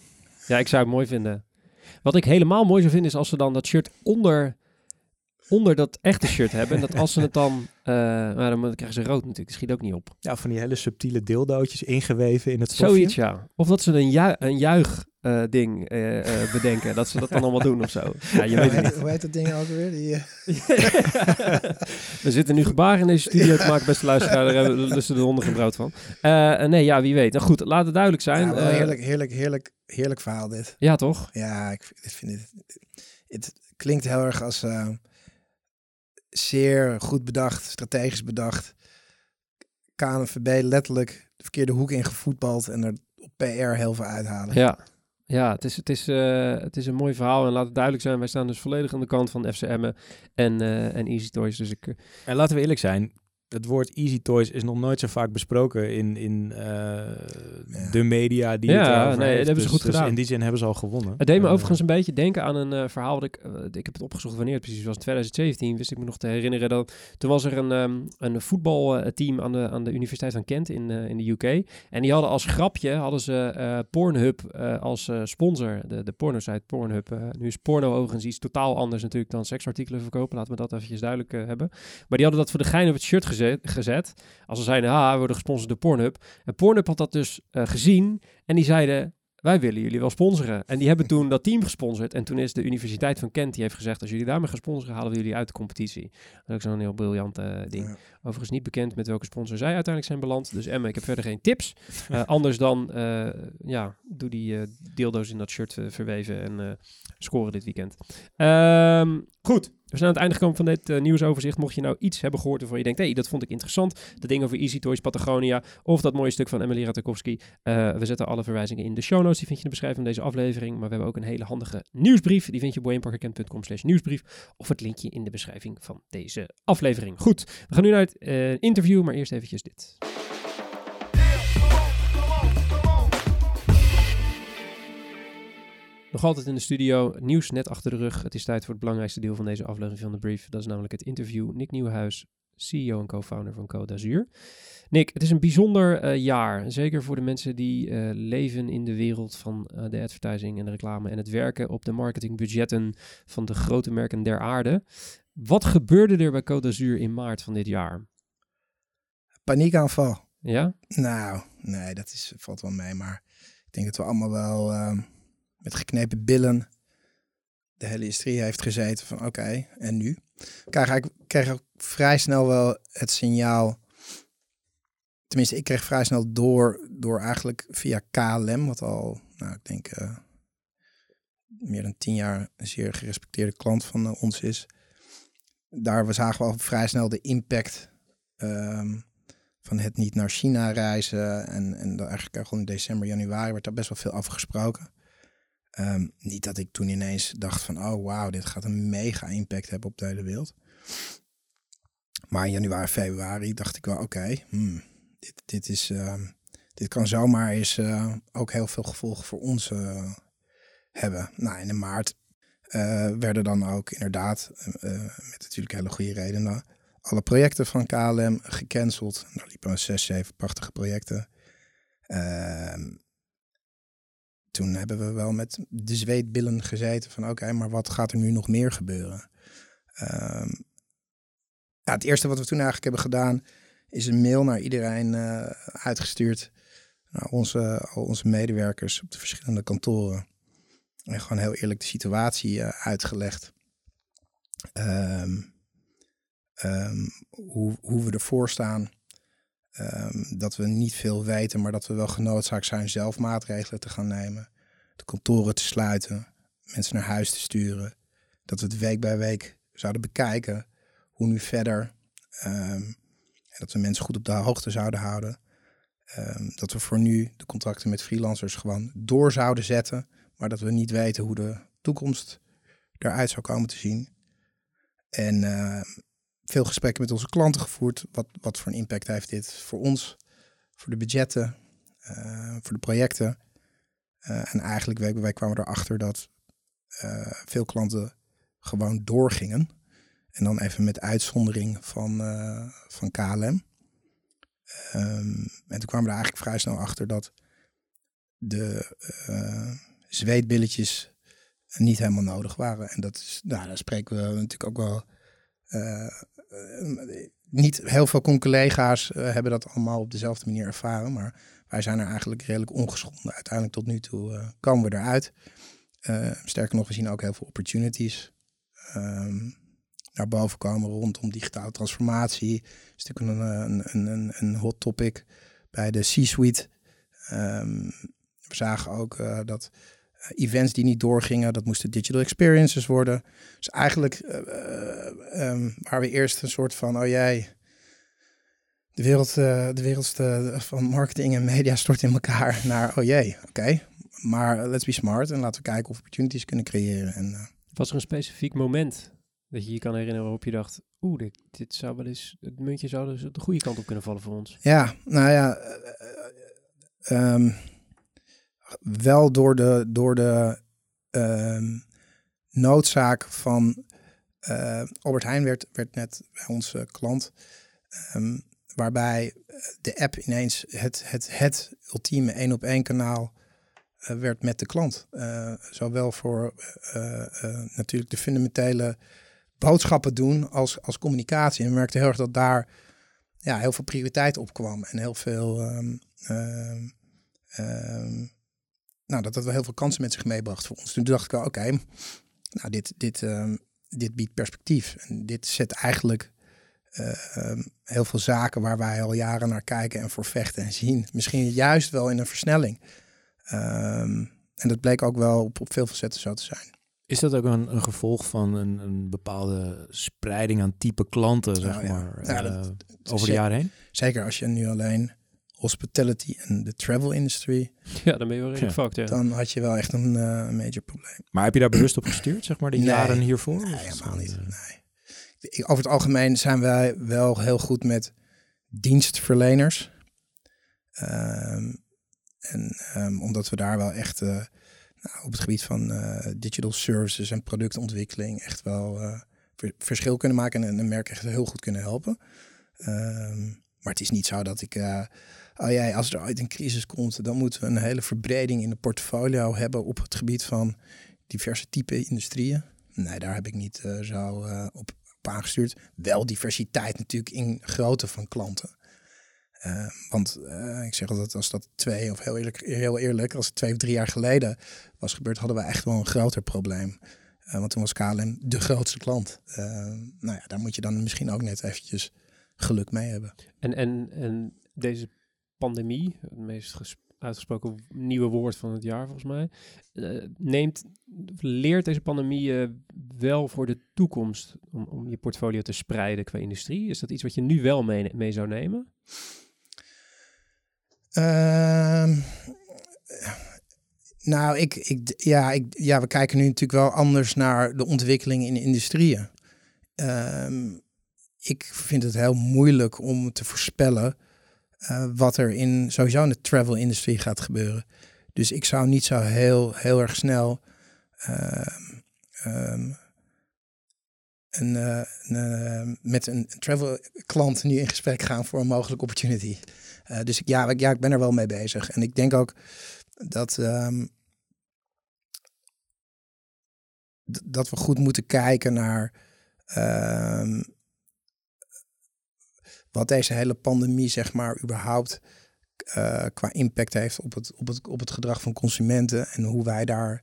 ja, ik zou het mooi vinden. Wat ik helemaal mooi zou vinden is als ze dan dat shirt onder, onder dat echte shirt hebben. En dat als ze het dan... Uh, maar dan krijgen ze rood natuurlijk. Dat schiet ook niet op. Ja, van die hele subtiele dildootjes ingeweven in het stofje. Zoiets, ja. Of dat ze een, ju een juich uh, ding uh, uh, bedenken. dat ze dat dan allemaal doen of zo. Ja, je weet het niet. Hoe heet dat ding ook weer? Die, we zitten nu gebaren in deze studio te maken, beste luisteraar. Daar hebben we dus de honden gebrouwd van. nee, ja, wie weet. Nou goed, laat het duidelijk zijn. Ja, heerlijk, heerlijk, heerlijk, heerlijk verhaal dit. Ja, toch? Ja, ik, vind het... Het klinkt heel erg als zeer goed bedacht, strategisch bedacht. KNVB letterlijk de verkeerde hoek in gevoetbald en er op PR heel veel uithalen. Ja, ja het, is, het, is, uh, het is een mooi verhaal en laat het duidelijk zijn, wij staan dus volledig aan de kant van FCM en, uh, en Easy Toys. Dus ik, uh... En laten we eerlijk zijn, het woord Easy Toys is nog nooit zo vaak besproken in, in uh, ja. de media die ja, het nee, heeft. dat hebben dus, ze goed dus gedaan. in die zin hebben ze al gewonnen. Het deed me En, overigens een beetje denken aan een uh, verhaal dat ik, uh, ik heb het opgezocht wanneer het precies was, 2017, wist ik me nog te herinneren. Dat, toen was er een, um, een voetbalteam aan de, aan de Universiteit van Kent in, in de UK. En die hadden als grapje, hadden ze Pornhub als sponsor, de, de porno-site Pornhub. nu is porno overigens iets totaal anders natuurlijk dan seksartikelen verkopen, laten we dat eventjes duidelijk hebben. Maar die hadden dat voor de gein op het shirt gezet, gezet als ze zeiden, ha, we worden gesponsord door Pornhub. En Pornhub had dat dus uh, gezien en die zeiden, wij willen jullie wel sponsoren. En die hebben toen dat team gesponsord. En toen is de Universiteit van Kent, die heeft gezegd, als jullie daarmee gaan sponsoren, halen we jullie uit de competitie. Dat is ook zo'n heel briljant uh, ding. Ja. Overigens niet bekend met welke sponsor zij uiteindelijk zijn beland. Dus Emma, ik heb verder geen tips. Uh, [laughs] anders dan, uh, ja, doe die deeldoos in dat shirt verweven en scoren dit weekend. Um, goed. We zijn aan het einde gekomen van dit uh, nieuwsoverzicht. Mocht je nou iets hebben gehoord waarvan je denkt, hé, hey, dat vond ik interessant. Dat ding over Easy Toys Patagonia. Of dat mooie stuk van Emily Ratajkowski. Uh, we zetten alle verwijzingen in de show notes. Die vind je in de beschrijving van deze aflevering. Maar we hebben ook een hele handige nieuwsbrief. Die vind je op boyenparkerkent.com slash nieuwsbrief. Of het linkje in de beschrijving van deze aflevering. Goed, we gaan nu naar het uh, interview. Maar eerst eventjes dit. Nog altijd in de studio, nieuws net achter de rug. Het is tijd voor het belangrijkste deel van deze aflevering van de brief. Dat is namelijk het interview. Nick Nieuwenhuis, CEO en co-founder van Code Azure. Nick, het is een bijzonder uh, jaar. Zeker voor de mensen die uh, leven in de wereld van uh, de advertising en de reclame en het werken op de marketingbudgetten van de grote merken der aarde. Wat gebeurde er bij Code Azure in maart van dit jaar? Paniekaanval. Ja? Nou, nee, dat is, valt wel mee. Maar ik denk dat we allemaal wel ehm, met geknepen billen de hele industrie heeft gezeten van oké, en nu? Ik kreeg, ook vrij snel wel het signaal tenminste, ik kreeg vrij snel door, door eigenlijk via KLM, wat al, nou, ik denk uh, meer dan tien jaar een zeer gerespecteerde klant van uh, ons is. Daar we zagen we al vrij snel de impact um, van het niet naar China reizen. En, en eigenlijk gewoon in december, januari werd daar best wel veel afgesproken. Um, niet dat ik toen ineens dacht van, oh wauw, dit gaat een mega impact hebben op de hele wereld. Maar in januari, februari dacht ik wel, oké, hmm, dit, dit, is, uh, dit kan zomaar eens uh, ook heel veel gevolgen voor ons uh, hebben. Nou, in maart uh, werden dan ook inderdaad, met natuurlijk hele goede redenen, alle projecten van KLM gecanceld. Daar liepen zes, zeven prachtige projecten. Ehm, toen hebben we wel met de zweetbillen gezeten van oké, maar wat gaat er nu nog meer gebeuren? Um, ja, het eerste wat we toen eigenlijk hebben gedaan is een mail naar iedereen uh, uitgestuurd. Naar onze, al onze medewerkers op de verschillende kantoren. En gewoon heel eerlijk de situatie uh, uitgelegd. Um, um, hoe, hoe we ervoor staan. Um, dat we niet veel weten, maar dat we wel genoodzaakt zijn zelf maatregelen te gaan nemen. De kantoren te sluiten, mensen naar huis te sturen. Dat we het week bij week zouden bekijken. Hoe nu verder. En dat we mensen goed op de hoogte zouden houden. Um, dat we voor nu de contracten met freelancers gewoon door zouden zetten. Maar dat we niet weten hoe de toekomst eruit zou komen te zien. En veel gesprekken met onze klanten gevoerd. Wat, wat voor een impact heeft dit voor ons, voor de budgetten, uh, voor de projecten. Uh, en eigenlijk bij week kwamen erachter dat veel klanten gewoon doorgingen. En dan even met uitzondering van, van KLM. Um, en toen kwamen we er eigenlijk vrij snel achter dat de zweetbilletjes niet helemaal nodig waren. En dat nou, daar spreken we natuurlijk ook wel. Niet heel veel collega's hebben dat allemaal op dezelfde manier ervaren. Maar wij zijn er eigenlijk redelijk ongeschonden. Uiteindelijk tot nu toe komen we eruit. sterker nog, we zien ook heel veel opportunities. Um, naar boven komen rondom digitale transformatie. Dat is natuurlijk een, een, een, een hot topic bij de C-suite. Um, we zagen ook dat events die niet doorgingen, dat moesten digital experiences worden. Dus eigenlijk uh, um, waar we eerst een soort van, oh jij, de wereld, de wereld van marketing en media [laughs] stort in elkaar naar, oh jee, oké. Okay. Maar let's be smart en laten we kijken of opportunities kunnen creëren. En, Was er een specifiek moment dat je je kan herinneren waarop je dacht, oeh, dit, dit zou wel eens, het muntje zou dus de goede kant op kunnen vallen voor ons. Ja, nou ja, um, wel door de, door de um, noodzaak van uh, Albert Heijn werd, werd net bij onze klant, um, waarbij de app ineens het, het, het ultieme één op één kanaal werd met de klant. Zowel voor natuurlijk de fundamentele boodschappen doen als, als communicatie. En we merkten heel erg dat daar ja, heel veel prioriteit op kwam. En heel veel. Um, nou, dat dat wel heel veel kansen met zich meebracht voor ons. Toen dacht ik wel, oké, okay, nou, dit, dit, dit biedt perspectief. En dit zet eigenlijk uh, heel veel zaken waar wij al jaren naar kijken en voor vechten en zien. Misschien juist wel in een versnelling. en dat bleek ook wel op, op veel facetten zo te zijn. Is dat ook een, een gevolg van een, een, bepaalde spreiding aan type klanten, zeg nou, ja. maar, ja, uh, dat, over de jaren heen? Zeker als je nu alleen hospitality en de travel industry. Ja, dan ben je wel redelijk fucked, ja. Dan had je wel echt een uh, major probleem. Maar heb je daar bewust op gestuurd, zeg maar, die nee, jaren hiervoor? Nee, helemaal niet. Nee. Over het algemeen zijn wij wel heel goed met dienstverleners. Um, en um, omdat we daar wel echt... Uh, nou, op het gebied van uh, digital services en productontwikkeling echt wel uh, verschil kunnen maken en een merk echt heel goed kunnen helpen. Ehm, maar het is niet zo dat ik, uh, oh jij, als er ooit een crisis komt, dan moeten we een hele verbreding in de portfolio hebben op het gebied van diverse type industrieën. Nee, daar heb ik niet uh, zo uh, op, aangestuurd. Wel diversiteit natuurlijk in grootte van klanten. Uh, want ik zeg altijd, als dat twee, of heel eerlijk, heel eerlijk, als het twee of drie jaar geleden was gebeurd, hadden we echt wel een groter probleem. want toen was KLM de grootste klant. nou ja, daar moet je dan misschien ook net eventjes geluk mee hebben. En, en, en deze pandemie, het meest uitgesproken nieuwe woord van het jaar volgens mij, uh, neemt, leert deze pandemie uh, wel voor de toekomst om, om je portfolio te spreiden qua industrie? Is dat iets wat je nu wel mee, zou nemen? Uh, nou, ik, ik, ja, ik, ja, we kijken nu natuurlijk wel anders naar de ontwikkeling in industrieën. Ehm, ik vind het heel moeilijk om te voorspellen uh, wat er in sowieso in de travel-industrie gaat gebeuren. Dus ik zou niet zo heel, heel erg snel uh, um, een, uh, een, met een travel klant nu in gesprek gaan voor een mogelijke opportunity. dus ik, ja, ik, ja, ik ben er wel mee bezig. En ik denk ook dat, um, dat we goed moeten kijken naar wat deze hele pandemie, zeg maar, überhaupt uh, qua impact heeft op het, op, het, op het gedrag van consumenten en hoe wij daar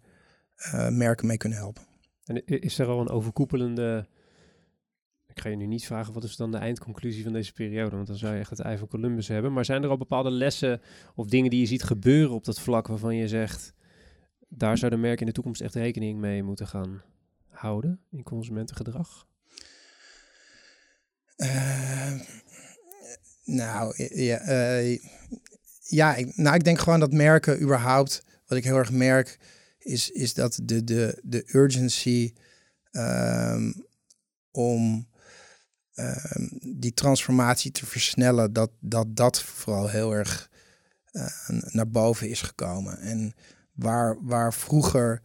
uh, merken mee kunnen helpen. En is er al een overkoepelende. Ik ga je nu niet vragen wat is dan de eindconclusie van deze periode, want dan zou je echt het ei van Columbus hebben. Maar zijn er al bepaalde lessen of dingen die je ziet gebeuren op dat vlak waarvan je zegt, daar zou de merk in de toekomst echt rekening mee moeten gaan houden in consumentengedrag? Uh, nou, ja, uh, ja ik, nou, ik denk gewoon dat merken überhaupt, wat ik heel erg merk, is, is dat de, de, de urgency um, om um, die transformatie te versnellen, dat dat, dat vooral heel erg uh, naar boven is gekomen. En waar, waar vroeger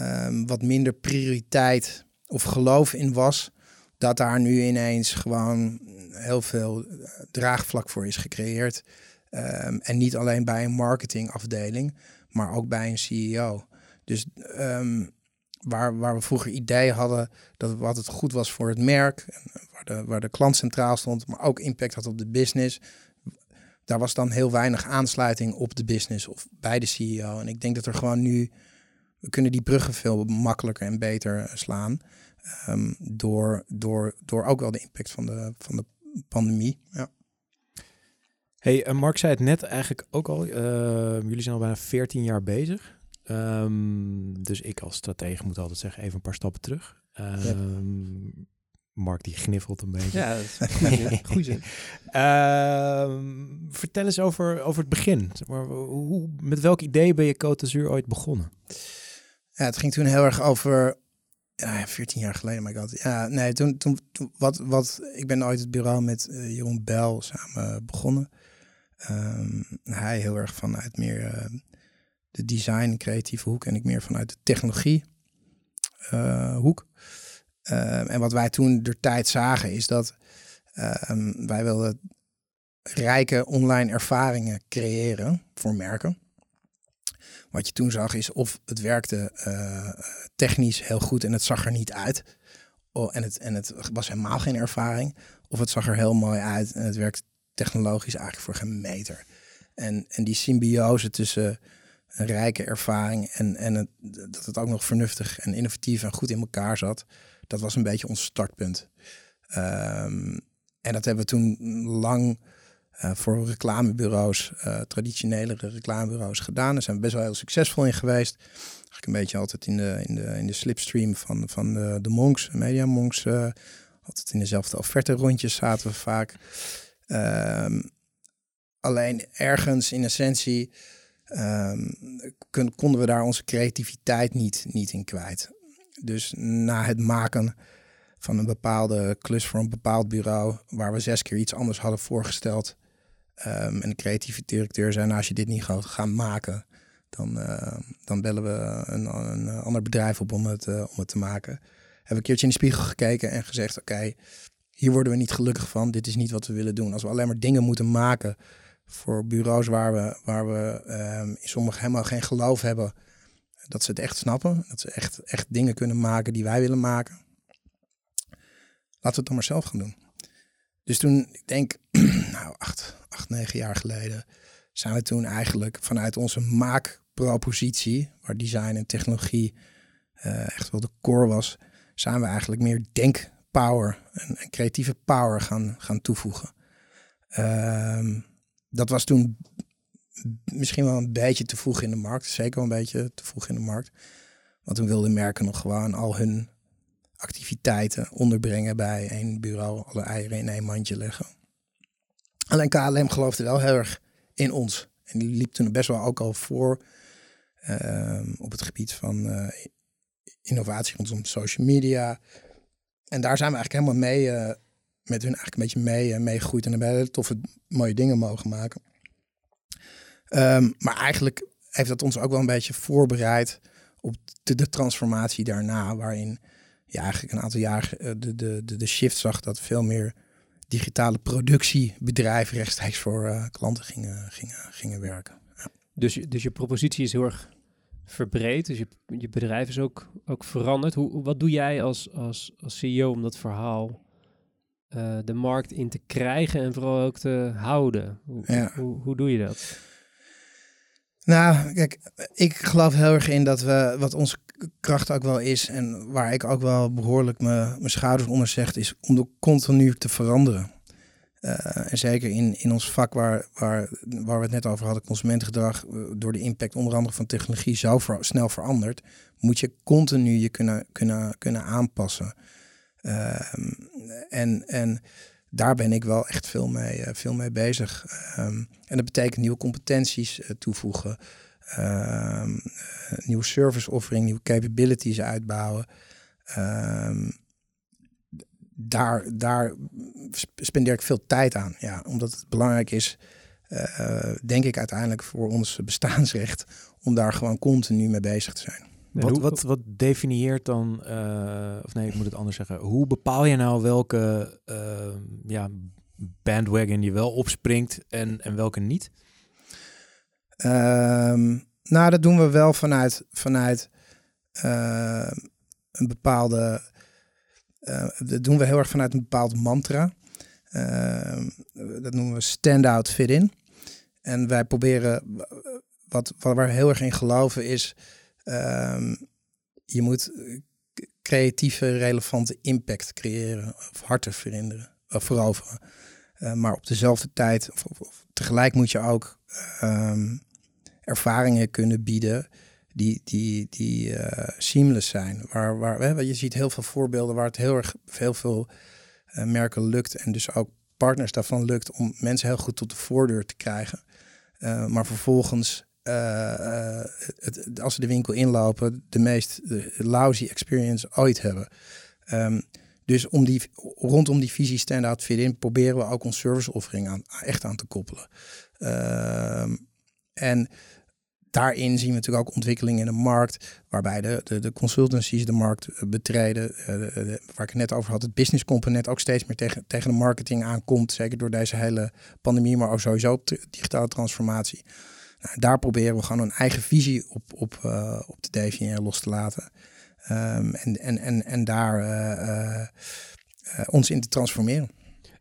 um, wat minder prioriteit of geloof in was, dat daar nu ineens gewoon heel veel eh, draagvlak voor is gecreëerd. Um, en niet alleen bij een marketingafdeling, maar ook bij een CEO. Dus um, waar, waar we vroeger idee hadden dat wat het goed was voor het merk, waar de, waar de klant centraal stond, maar ook impact had op de business, daar was dan heel weinig aansluiting op de business of bij de CEO. En ik denk dat er gewoon nu, we kunnen die bruggen veel makkelijker en beter eh, slaan. Um, door, door, door ook wel de impact van de, van de pandemie. Ja. Hey, uh, Mark zei het net eigenlijk ook al. Uh, jullie zijn al bijna 14 jaar bezig. Um, dus ik als stratege moet altijd zeggen, even een paar stappen terug. Um, ja. Mark die gniffelt een beetje. Ja, dat is goed zin. [laughs] vertel eens over, over het begin. Maar, hoe, met welk idee ben je Côte d'Azur ooit begonnen? Ja, het ging toen heel erg over ja, 14 jaar geleden, my god. Ja, nee, toen, toen, wat, wat, ik ben ooit het bureau met uh, Jeroen Bel samen begonnen. Um, hij heel erg vanuit meer uh, de design, creatieve hoek en ik meer vanuit de technologie uh, hoek. Um, en wat wij toen de tijd zagen is dat um, wij wilden rijke online ervaringen creëren voor merken. Wat je toen zag is of het werkte uh, technisch heel goed en het zag er niet uit. Oh, en, het, en het was helemaal geen ervaring. Of het zag er heel mooi uit en het werkt technologisch eigenlijk voor geen meter. En, en die symbiose tussen een rijke ervaring en, en het, dat het ook nog vernuftig en innovatief en goed in elkaar zat, dat was een beetje ons startpunt. Um, en dat hebben we toen lang voor reclamebureaus, uh, traditionelere reclamebureaus gedaan. Daar zijn we best wel heel succesvol in geweest. Eigenlijk een beetje altijd in de, in de, in de slipstream van, van de, de monks, media monks. Uh, altijd in dezelfde offerte rondjes zaten we vaak. Um, alleen ergens in essentie um, konden we daar onze creativiteit niet, niet in kwijt. Dus na het maken van een bepaalde klus voor een bepaald bureau, waar we zes keer iets anders hadden voorgesteld, Um, en de creatieve directeur zei, als je dit niet gaat gaan maken, dan, uh, dan bellen we een, een, ander bedrijf op om het, uh, om het te maken. we een keertje in de spiegel gekeken en gezegd: Oké, hier worden we niet gelukkig van. Dit is niet wat we willen doen. Als we alleen maar dingen moeten maken voor bureaus waar we, waar we um, in sommige helemaal geen geloof hebben dat ze het echt snappen. Dat ze echt, echt dingen kunnen maken die wij willen maken. Laten we het dan maar zelf gaan doen. Dus toen, ik denk, [clears throat] nou, acht, acht, negen jaar geleden, zijn we toen eigenlijk vanuit onze maakpropositie, waar design en technologie uh, echt wel de core was, zijn we eigenlijk meer denkpower en, en creatieve power gaan, gaan toevoegen. Uh, dat was toen misschien wel een beetje te vroeg in de markt. Zeker wel een beetje te vroeg in de markt. Want toen wilden merken nog gewoon al hun activiteiten onderbrengen bij één bureau. Alle eieren in één mandje leggen. Alleen KLM geloofde wel heel erg in ons. En die liep toen best wel ook al voor uh, op het gebied van uh, innovatie rondom social media. En daar zijn we eigenlijk helemaal mee, uh, met hun eigenlijk een beetje mee, meegegroeid. En hebben hele toffe, mooie dingen mogen maken. Um, maar eigenlijk heeft dat ons ook wel een beetje voorbereid op de, de transformatie daarna, waarin je eigenlijk een aantal jaar de, de, de, de shift zag dat veel meer digitale productiebedrijven rechtstreeks voor uh, klanten gingen, gingen, gingen werken. Ja. Dus, dus je propositie is heel erg verbreed, dus je, je bedrijf is ook, ook veranderd. Hoe, wat doe jij als, als, als CEO om dat verhaal uh, de markt in te krijgen en vooral ook te houden? Hoe, ja. hoe, hoe doe je dat? Nou, kijk, ik geloof heel erg in dat we, wat onze kracht ook wel is en waar ik ook wel behoorlijk mijn schouders onder zeg, is om de continu te veranderen. Uh, en zeker in, in ons vak waar, waar, waar we het net over hadden, consumentengedrag, eh, door de impact onder andere van technologie zo snel verandert, moet je continu je kunnen, kunnen, kunnen aanpassen. Uh, en, en daar ben ik wel echt veel mee, uh, veel mee bezig. Um, en dat betekent nieuwe competenties toevoegen, um, nieuwe service offering, nieuwe capabilities uitbouwen. Um, daar, daar spendeer ik veel tijd aan. Ja, omdat het belangrijk is, uh, denk ik uiteindelijk voor ons bestaansrecht, om daar gewoon continu mee bezig te zijn. Wat, wat, wat definieert dan, uh, of nee, ik moet het anders zeggen. Hoe bepaal je nou welke uh, ja, bandwagon je wel opspringt en, en welke niet? Um, nou, dat doen we wel vanuit, vanuit uh, een bepaalde. dat doen we heel erg vanuit een bepaald mantra. Ehm, dat noemen we stand-out fit-in. En wij proberen, wat, wat we heel erg in geloven, is je moet creatieve, relevante impact creëren of harten verhinderen, of veroveren. Uh, maar op dezelfde tijd, of, tegelijk moet je ook um, ervaringen kunnen bieden die, die, die uh, seamless zijn. Waar, waar, je ziet heel veel voorbeelden waar het heel erg veel uh, merken lukt en dus ook partners daarvan lukt om mensen heel goed tot de voordeur te krijgen. maar vervolgens als ze de winkel inlopen, de meest lousy experience ooit hebben. Um, dus om die, rondom die visie stand-out fit-in proberen we ook ons service offering aan, echt aan te koppelen. Uh, en daarin zien we natuurlijk ook ontwikkelingen in de markt, waarbij de, de, de consultancies de markt betreden. Uh, de, waar ik het net over had, het business component ook steeds meer tegen, tegen de marketing aankomt. Zeker door deze hele pandemie, maar ook sowieso digitale transformatie. Nou, daar proberen we gewoon een eigen visie op, op, uh, op te definiëren, los te laten. Um, en, en, en, en daar ons in te transformeren.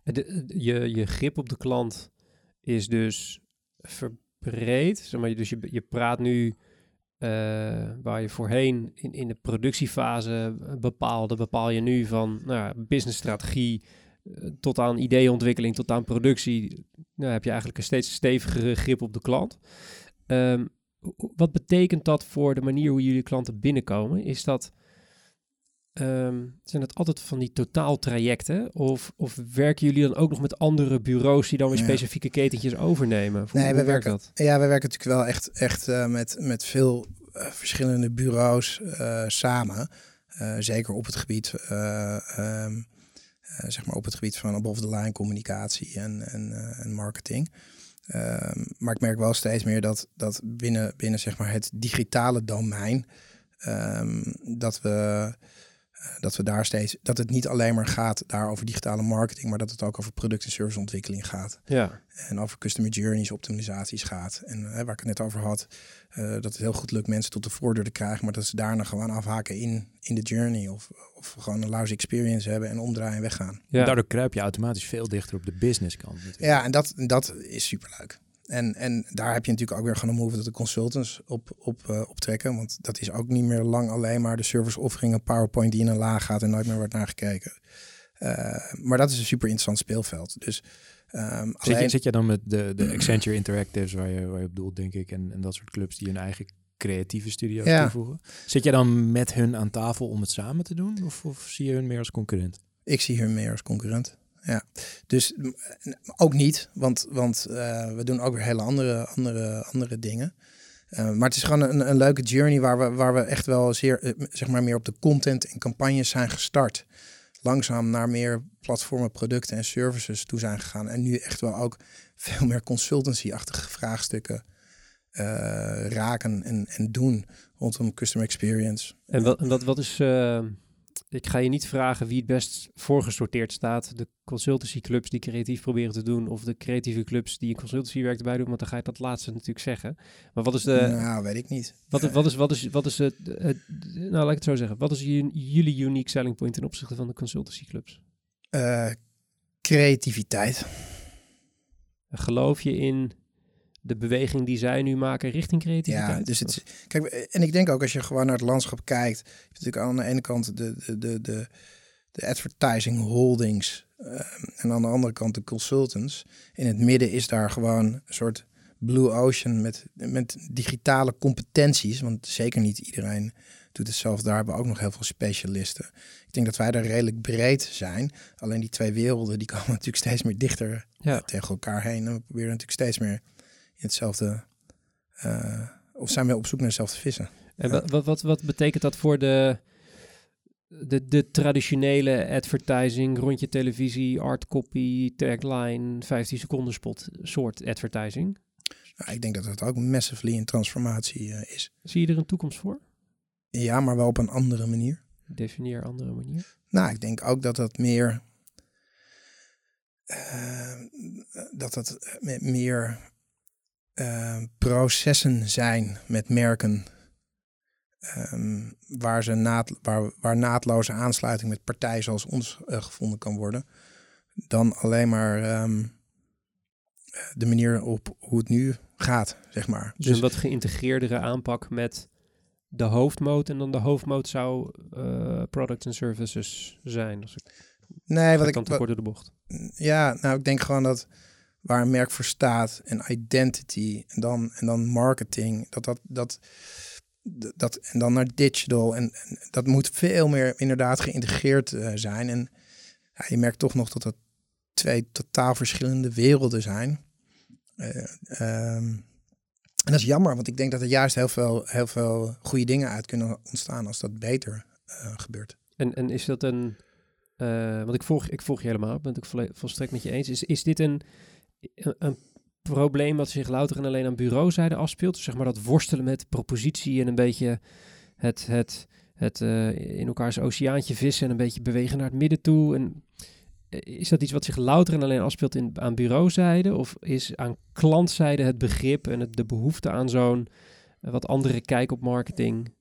De, je, je grip op de klant is dus verbreed. Zeg maar, dus je, je praat nu waar je voorheen in, in de productiefase bepaalde, bepaal je nu van nou, businessstrategie tot aan ideeontwikkeling, tot aan productie, nou, heb je eigenlijk een steeds stevigere grip op de klant. Um, wat betekent dat voor de manier hoe jullie klanten binnenkomen? Is dat, um, zijn het altijd van die totaaltrajecten? Of, of werken jullie dan ook nog met andere bureaus die dan weer specifieke ketentjes overnemen? Hoe, nee, we werken, dat? Ja, we werken natuurlijk wel echt, echt uh, met, met veel uh, verschillende bureaus uh, samen. zeker op het gebied um, uh, zeg maar op het gebied van above the line communicatie en, en, en marketing. Um, maar ik merk wel steeds meer dat, dat binnen, binnen zeg maar het digitale domein, dat we Eh, dat we daar steeds, dat het niet alleen maar gaat daar over digitale marketing, maar dat het ook over product- en serviceontwikkeling gaat. Ja. En over customer journeys, optimalisaties gaat. En waar ik het net over had, dat het heel goed lukt mensen tot de voordeur te krijgen, maar dat ze daarna gewoon afhaken in, in de journey. Of, of gewoon een lousy experience hebben en omdraaien en weggaan. Ja. Daardoor kruip je automatisch veel dichter op de business kant. Ja, en dat, dat is superleuk. En, en daar heb je natuurlijk ook weer een move dat de consultants op, op uh, optrekken. Want dat is ook niet meer lang alleen maar de service offering, een PowerPoint die in een laag gaat en nooit meer wordt naar gekeken. Uh, maar dat is een super interessant speelveld. Dus, um, zit, je, zit je dan met de, de Accenture Interactives waar je, waar je op doelt, denk ik, en, en dat soort clubs die hun eigen creatieve studio's ja. toevoegen? Zit je dan met hun aan tafel om het samen te doen? Of, of zie je hun meer als concurrent? Ik zie hun meer als concurrent ja. Dus ook niet, want, want uh, we doen ook weer hele andere, andere, andere dingen. Uh, maar het is gewoon een, een leuke journey waar we, waar we echt wel zeer, zeg maar, meer op de content en campagnes zijn gestart. Langzaam naar meer platformen, producten en services toe zijn gegaan. En nu echt wel ook [laughs] veel meer consultancy-achtige vraagstukken raken en, en doen rondom customer experience. En wat, en wat, wat is ik ga je niet vragen wie het best voorgesorteerd staat. De consultancyclubs die creatief proberen te doen, of de creatieve clubs die een consultancywerk erbij doen, want dan ga je dat laatste natuurlijk zeggen. Maar wat is de. Nou, weet ik niet. Wat, wat is, wat is, wat is het, het, Nou, laat ik het zo zeggen. Wat is jullie unique selling point ten opzichte van de consultancyclubs? Uh, creativiteit. Geloof je in de beweging die zij nu maken richting creativiteit. Ja, dus het, kijk, en ik denk ook als je gewoon naar het landschap kijkt, je natuurlijk aan de ene kant de, de, de, de, de advertising holdings uh, en aan de andere kant de consultants. In het midden is daar gewoon een soort blue ocean met, met digitale competenties, want zeker niet iedereen doet het zelf. Daar hebben we ook nog heel veel specialisten. Ik denk dat wij daar redelijk breed zijn. Alleen die twee werelden die komen [laughs] natuurlijk steeds meer dichter ja. tegen elkaar heen. En we proberen natuurlijk steeds meer hetzelfde. Uh, of zijn we op zoek naar dezelfde vissen? En wat, wat, wat, wat betekent dat voor de, de, de traditionele advertising, rondje televisie, art copy, tagline, 15 seconden spot soort advertising? Nou, ik denk dat het ook massively in transformatie uh, is. Zie je er een toekomst voor? Ja, maar wel op een andere manier. Definieer andere manier. Nou, ik denk ook dat dat meer. Uh, dat dat meer uh, processen zijn met merken. Um, waar, ze naad, waar, waar naadloze aansluiting met partijen zoals ons uh, gevonden kan worden. Dan alleen maar um, de manier op hoe het nu gaat, zeg maar. Dus, dus een wat geïntegreerdere aanpak met de hoofdmoot. En dan de hoofdmoot zou uh, products en services zijn. Als ik, nee, wat ik... Kort de bocht. Ja, nou ik denk gewoon dat waar een merk voor staat en identity en dan, en dan marketing, dat dat, dat, dat en dan naar digital en, dat moet veel meer inderdaad geïntegreerd uh, zijn. En ja, je merkt toch nog dat dat twee totaal verschillende werelden zijn. Uh, um, en dat is jammer, want ik denk dat er juist heel veel, heel veel goede dingen uit kunnen ontstaan als dat beter uh, gebeurt. En, en is dat een, want ik volg, ik volg je helemaal, ben ik volstrekt met je eens. Is, is dit een, een probleem wat zich louter en alleen aan bureauzijde afspeelt. Dus zeg maar dat worstelen met propositie en een beetje het, het, het uh, in elkaars oceaantje vissen en een beetje bewegen naar het midden toe. En eh, is dat iets wat zich louter en alleen afspeelt in, aan bureauzijde? Of is aan klantzijde het begrip en het, de behoefte aan zo'n uh, wat andere kijk op marketing,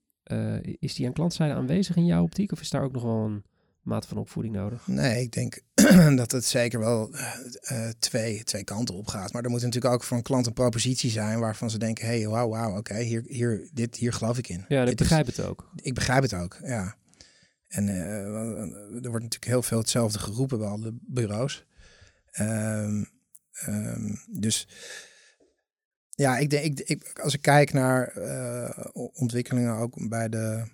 is die aan klantzijde aanwezig in jouw optiek? Of is daar ook nog wel een mate van opvoeding nodig? Nee, ik denk [clears throat] dat het zeker wel uh, twee, twee kanten op gaat. Maar er moet natuurlijk ook voor een klant een propositie zijn waarvan ze denken: hey, wauw, wauw, oké, hier, hier, dit, hier geloof ik in. Ja, ik begrijp het ook. Ik begrijp het ook, ja. En uh, er wordt natuurlijk heel veel hetzelfde geroepen bij alle bureaus. Um, um, dus ja, ik denk, ik, ik, als ik kijk naar uh, ontwikkelingen ook bij de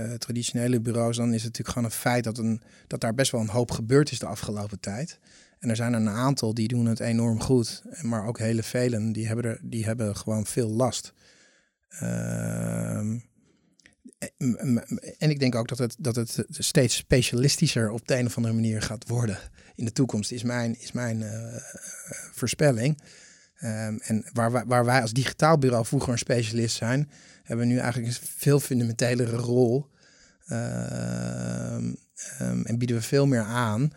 uh, traditionele bureaus, dan is het natuurlijk gewoon een feit dat, een, dat daar best wel een hoop gebeurd is de afgelopen tijd. En er zijn een aantal die doen het enorm goed, maar ook hele velen die hebben, er, die hebben gewoon veel last. Uh, en ik denk ook dat het, dat het steeds specialistischer op de een of andere manier gaat worden in de toekomst, is mijn, is mijn uh, voorspelling. Um, en waar waar wij als digitaal bureau vroeger een specialist zijn, hebben we nu eigenlijk een veel fundamentelere rol ehm, ehm, en bieden we veel meer aan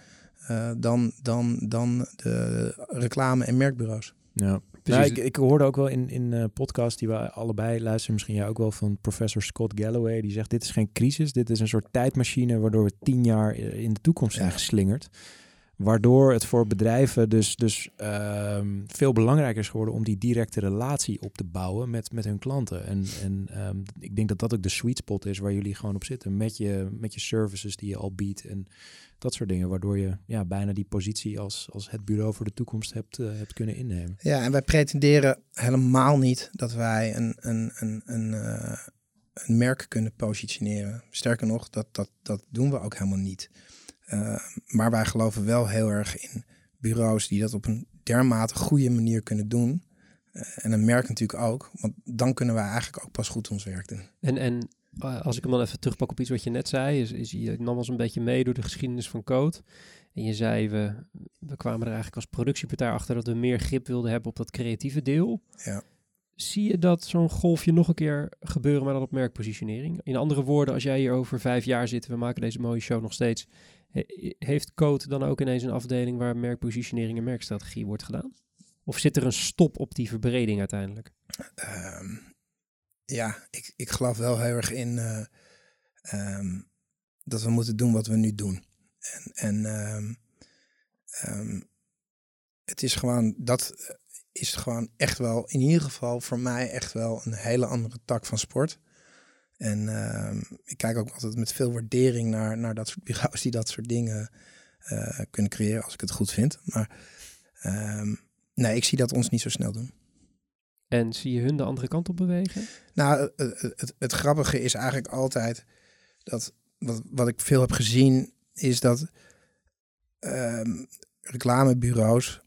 eh, dan, dan, dan de reclame- en merkbureaus. Ja. Precies. Nou, ik, ik hoorde ook wel in, in eh podcast die we allebei luisteren, misschien jij ook wel van professor Scott Galloway. Die zegt: Dit is geen crisis, dit is een soort tijdmachine waardoor we tien jaar eh, in de toekomst zijn Ja. geslingerd. Waardoor het voor bedrijven dus, dus ehm, veel belangrijker is geworden om die directe relatie op te bouwen met, met hun klanten. En, en ehm, ik denk dat dat ook de sweet spot is waar jullie gewoon op zitten. Met je, met je services die je al biedt en dat soort dingen. Waardoor je ja, bijna die positie als, als het bureau voor de toekomst hebt, eh, hebt kunnen innemen. Ja, en wij pretenderen helemaal niet dat wij een, een, een, een, eh, een merk kunnen positioneren. Sterker nog, dat, dat, dat doen we ook helemaal niet. Eh, maar wij geloven wel heel erg in bureaus die dat op een dermate goede manier kunnen doen. Eh, en een merk natuurlijk ook, want dan kunnen wij eigenlijk ook pas goed ons werk doen. En, en eh, als ik hem dan even terugpak op iets wat je net zei, is, is je nam ons een beetje mee door de geschiedenis van Code. En je zei, we, we kwamen er eigenlijk als productiepartij achter dat we meer grip wilden hebben op dat creatieve deel. Ja. Zie je dat zo'n golfje nog een keer gebeuren, maar dan op merkpositionering? In andere woorden, als jij hier over vijf jaar zit, we maken deze mooie show nog steeds, he- heeft Code dan ook ineens een afdeling waar merkpositionering en merkstrategie wordt gedaan? Of zit er een stop op die verbreding uiteindelijk? Ehm, ja, ik, ik geloof wel heel erg in eh, ehm, dat we moeten doen wat we nu doen. En, en ehm, het is gewoon, dat is gewoon echt wel, in ieder geval voor mij echt wel een hele andere tak van sport. En ehm, ik kijk ook altijd met veel waardering naar, naar dat soort bureaus die dat soort dingen eh, kunnen creëren, als ik het goed vind. Maar ehm, nee, ik zie dat ons niet zo snel doen. En zie je hun de andere kant op bewegen? Nou, het, het, het grappige is eigenlijk altijd dat wat, wat ik veel heb gezien, is dat ehm, reclamebureaus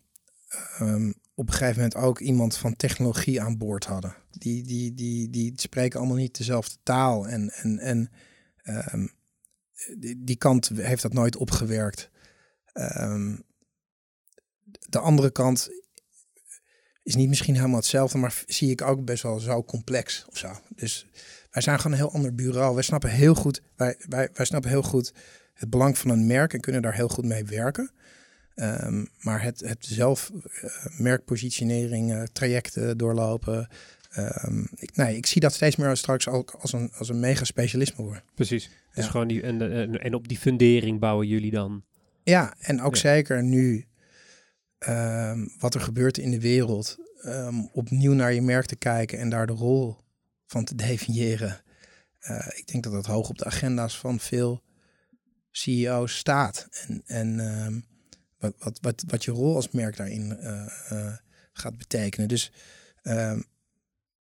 op een gegeven moment ook iemand van technologie aan boord hadden. Die, die, die, die spreken allemaal niet dezelfde taal. En, en, en ehm, die, die kant heeft dat nooit opgewerkt. Ehm, de andere kant is niet misschien helemaal hetzelfde, maar zie ik ook best wel zo complex of zo. Dus wij zijn gewoon een heel ander bureau. Wij snappen heel goed, wij, wij, wij snappen heel goed het belang van een merk en kunnen daar heel goed mee werken. Ehm, maar het, het zelf eh, merkpositionering, eh, trajecten doorlopen. ehm, ik, nee, ik zie dat steeds meer straks ook als een, als een mega specialisme worden. Precies. Dus Ja. gewoon die, en, en, en op die fundering bouwen jullie dan. Ja, en ook Ja. zeker nu ehm, wat er gebeurt in de wereld, ehm, opnieuw naar je merk te kijken en daar de rol van te definiëren. Eh, ik denk dat dat hoog op de agenda's van veel CEO's staat. En, en wat, wat, wat, wat je rol als merk daarin eh, eh, gaat betekenen. Dus, ehm,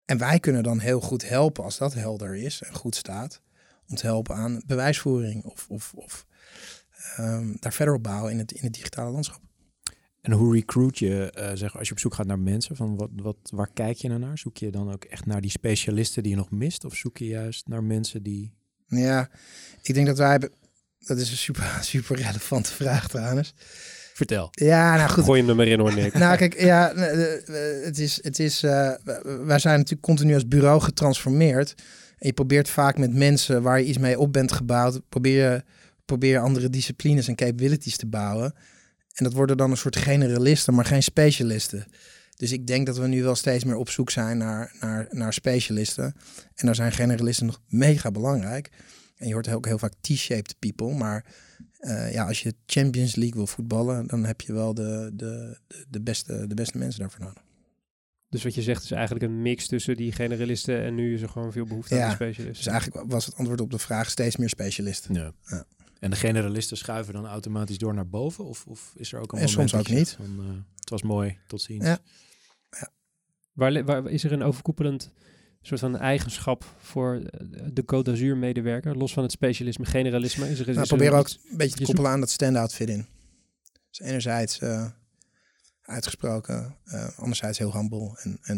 en wij kunnen dan heel goed helpen als dat helder is en goed staat. Om te helpen aan bewijsvoering of, of, of ehm, daar verder op bouwen in het, in het digitale landschap. En hoe recruit je, eh, zeg, als je op zoek gaat naar mensen, van wat, wat, waar kijk je naar? Zoek je dan ook echt naar die specialisten die je nog mist? Of zoek je juist naar mensen die... Ja, ik denk dat wij hebben. Dat is een super, [laughs] super relevante vraag trouwens. Vertel. Ja, nou goed. Gooi hem er maar in hoor, Nick. Nou, kijk, ja, eh, eh, het is, het is, eh, wij zijn natuurlijk continu als bureau getransformeerd. En je probeert vaak met mensen waar je iets mee op bent gebouwd, probeer je, probeer je andere disciplines en capabilities te bouwen. En dat worden dan een soort generalisten, maar geen specialisten. Dus ik denk dat we nu wel steeds meer op zoek zijn naar, naar, naar specialisten. En daar zijn generalisten nog mega belangrijk. En je hoort ook heel vaak T-shaped people. Maar eh, ja, als je Champions League wil voetballen, dan heb je wel de, de, de, beste, de beste mensen daarvoor nodig. Dus wat je zegt is eigenlijk een mix tussen die generalisten en nu is er gewoon veel behoefte Ja, aan specialisten. Dus eigenlijk was het antwoord op de vraag steeds meer specialisten. Ja. Ja. En de generalisten schuiven dan automatisch door naar boven? Of, of is er ook een En moment soms ook Van, eh, het was mooi, tot ziens. Ja. Waar, waar is er een overkoepelend soort van eigenschap voor eh, de Côte d'Azur medewerker, los van het specialisme, generalisme? Is er, is Nou, er probeer ook een beetje te koppelen aan dat stand-out fit in. Dus enerzijds eh, uitgesproken, eh, anderzijds heel humble en, en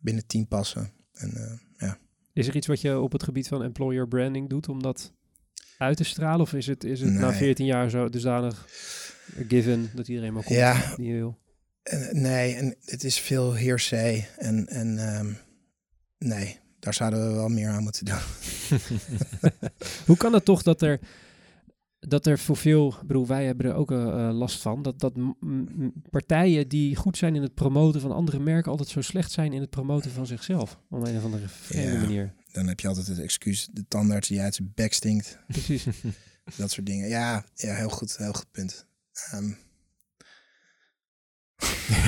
binnen het team passen. En, ja. Is er iets wat je op het gebied van employer branding doet om dat uit te stralen? Of is het, is het na Nee. 14 jaar zo dusdanig given dat iedereen maar komt Ja. die wil? Nee, en het is veel hearsay en, en ehm, nee, daar zouden we wel meer aan moeten doen. [laughs] Hoe kan het toch dat er, dat er voor veel, bedoel, wij hebben er ook uh, last van, dat, dat partijen die goed zijn in het promoten van andere merken altijd zo slecht zijn in het promoten van zichzelf, op een of andere vreemde Ja. manier. Dan heb je altijd het excuus, de tandarts die uit zijn bek stinkt. Precies. [laughs] Dat soort dingen. Ja, ja heel goed, heel goed punt. Ehm,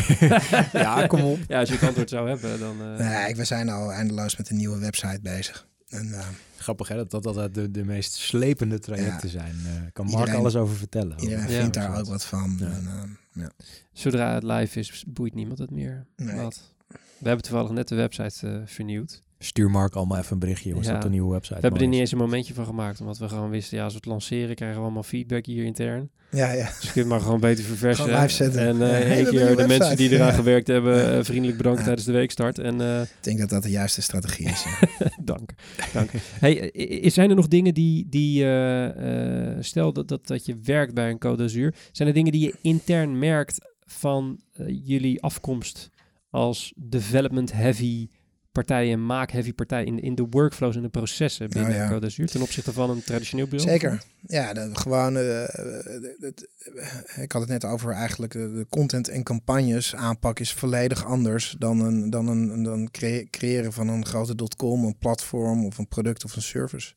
[laughs] ja, kom op. ja, als je het antwoord zou hebben, dan... eh, nee, we zijn al eindeloos met een nieuwe website bezig. En, eh, Grappig hè, dat dat altijd de, de meest slepende trajecten Ja. zijn. Eh kan Mark Iedereen- alles over vertellen. iedereen Ja. vindt daar ook wat van. Ja. En, ehm, ja. Zodra het live is, boeit niemand het meer. Nee. Wat. We hebben toevallig net de website vernieuwd. Stuur Mark allemaal even een berichtje, Ja. dat de nieuwe website We hebben er niet eens een momentje van gemaakt, omdat we gewoon wisten, ja, als we het lanceren, krijgen we allemaal feedback hier intern. ja, ja. Dus je kunt maar gewoon beter verversen. Gewoon live zetten. En eh Ja, één keer de mensen die eraan Ja. gewerkt hebben, Ja. eh, vriendelijk bedankt Ja. tijdens de weekstart. En eh, Ik denk dat dat de juiste strategie is. [laughs] dank. dank. Hey, eh, zijn er nog dingen die, die eh, eh, stel dat, dat, dat je werkt bij een Code d'Azur, zijn er dingen die je intern merkt van eh, jullie afkomst als development heavy partijen, maak heavy partij in, in de workflows en de processen binnen Nou ja. Code ten opzichte van een traditioneel bureau? Zeker. Ja, de, gewoon. eh, eh, ik had het net over eigenlijk de, de content en campagnes aanpak is volledig anders dan een dan een dan cre- creëren van een grote dotcom, een platform of een product of een service.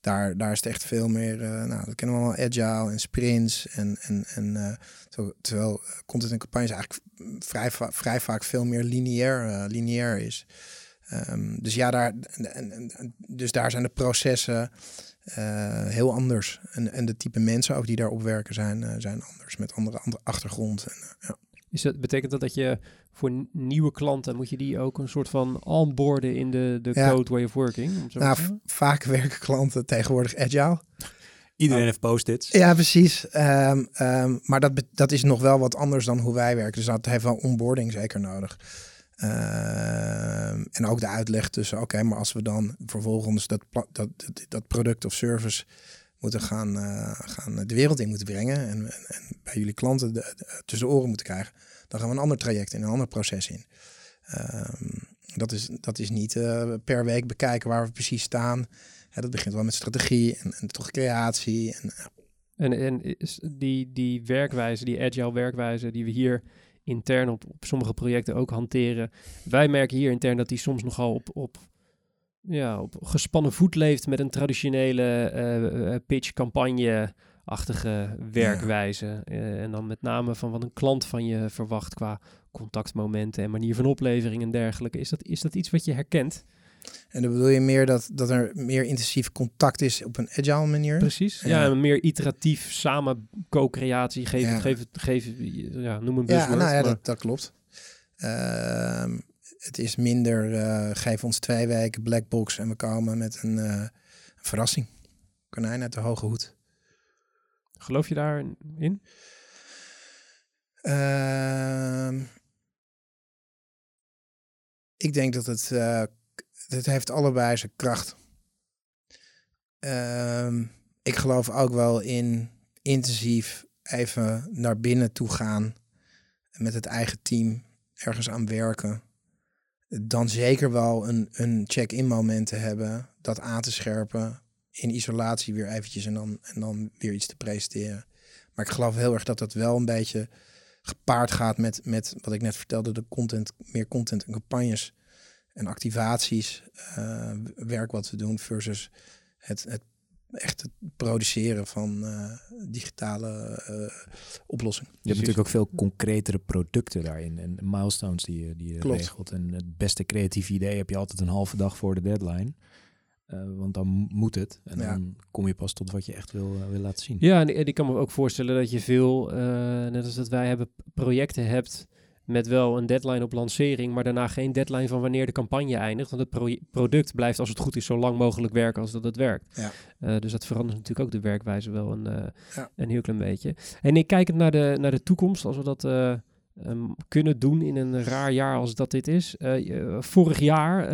Daar, daar is het echt veel meer. eh, nou, dat kennen we allemaal agile en sprints en en en terwijl, terwijl content en campagnes eigenlijk vrij, va- vrij vaak veel meer lineair, lineair is. Ehm, dus ja, daar, en, en- en- dus daar zijn de processen eh, heel anders. En, en de type mensen ook die daarop werken zijn, eh, zijn anders. Met andere, andere achtergrond. En, eh, ja. Is dat, betekent dat dat je voor nieuwe klanten, moet je die ook een soort van onboarden in de, de Ja. code way of working? Nou, vaak werken klanten tegenwoordig agile. Iedereen Oh. heeft post-its. Ja, precies. Ehm, ehm, maar dat, dat is nog wel wat anders dan hoe wij werken. Dus dat heeft wel onboarding zeker nodig. Ehm, en ook de uitleg tussen, oké, maar als we dan vervolgens dat, dat, dat, product of service moeten gaan, eh, gaan de wereld in moeten brengen en, en, en bij jullie klanten de, tussen de oren moeten krijgen, dan gaan we een ander traject in, een ander proces in. Ehm, dat, is, dat is niet eh, per week bekijken waar we precies staan. Dat begint wel met strategie en, en toch creatie. En, En, en is die, die werkwijze, die agile werkwijze die we hier intern op, op sommige projecten ook hanteren. Wij merken hier intern dat die soms nogal op, op, ja, op gespannen voet leeft met een traditionele eh, eh, pitch-campagne-achtige werkwijze. Eh, en dan met name van wat een klant van je verwacht qua contactmomenten en manier van oplevering en dergelijke. Is dat, is dat iets wat je herkent? En dan bedoel je meer dat, dat er meer intensief contact is op een agile manier. Precies. Ja, Ja. meer iteratief samen co-creatie. Geef, Ja. geef, geef, ja, noem een Ja, buzzword. nou ja, maar- dat, dat klopt. Ehm, het is minder, eh, geef ons twee weken black box en we komen met een, eh, een verrassing. Konijn uit de hoge hoed. Geloof je daarin? Ehm, ik denk dat het, eh, het heeft allebei zijn kracht. Ehm, ik geloof ook wel in intensief even naar binnen toe gaan. Met het eigen team ergens aan werken. Dan zeker wel een, een check-in moment te hebben. Dat aan te scherpen. In isolatie weer eventjes en dan, en dan weer iets te presenteren. Maar ik geloof heel erg dat dat wel een beetje gepaard gaat met, met wat ik net vertelde, de content, meer content en campagnes en activaties, eh, werk wat we doen versus het, het echt het produceren van eh, digitale eh, oplossingen. Je hebt natuurlijk ook veel concretere producten daarin en milestones die je, die je Klopt. regelt. En het beste creatieve idee heb je altijd een halve dag voor de deadline. Eh, want dan moet het. En Ja. dan kom je pas tot wat je echt wil, wil laten zien. Ja, en, en ik kan me ook voorstellen dat je veel, eh, net als dat wij hebben, projecten hebt met wel een deadline op lancering, maar daarna geen deadline van wanneer de campagne eindigt. Want het pro- product blijft als het goed is zo lang mogelijk werken als dat het werkt. Ja. Eh, dus dat verandert natuurlijk ook de werkwijze wel een, eh, Ja. een heel klein beetje. En ik kijk naar de, naar de toekomst, als we dat eh, ehm, kunnen doen in een raar jaar als dat dit is. Vorig jaar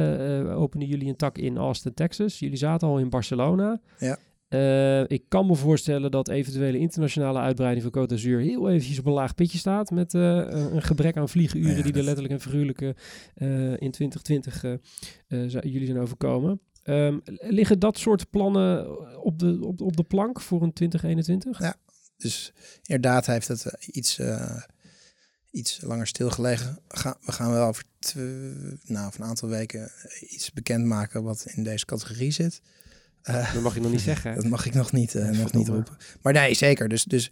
openden jullie een tak in Austin, Texas. Jullie zaten al in Barcelona. Ja. Eh, ik kan me voorstellen dat eventuele internationale uitbreiding van Côte d'Azur heel eventjes op een laag pitje staat. Met eh, een een gebrek aan vliegenuren Ja, die er letterlijk en figuurlijk eh, eh, in 2020 eh, eh, zou- jullie zijn overkomen. Ehm, liggen dat soort plannen op de, op, op de plank voor een 2021? Ja. Dus inderdaad heeft het eh, iets, eh, iets langer stilgelegen. Ga, we gaan wel over nou, over een aantal weken iets bekendmaken wat in deze categorie zit. Eh, Dat mag je nog niet [laughs] zeggen. dat mag ik nog niet, eh, Ja, nog niet roepen. Maar nee, zeker. Dus, dus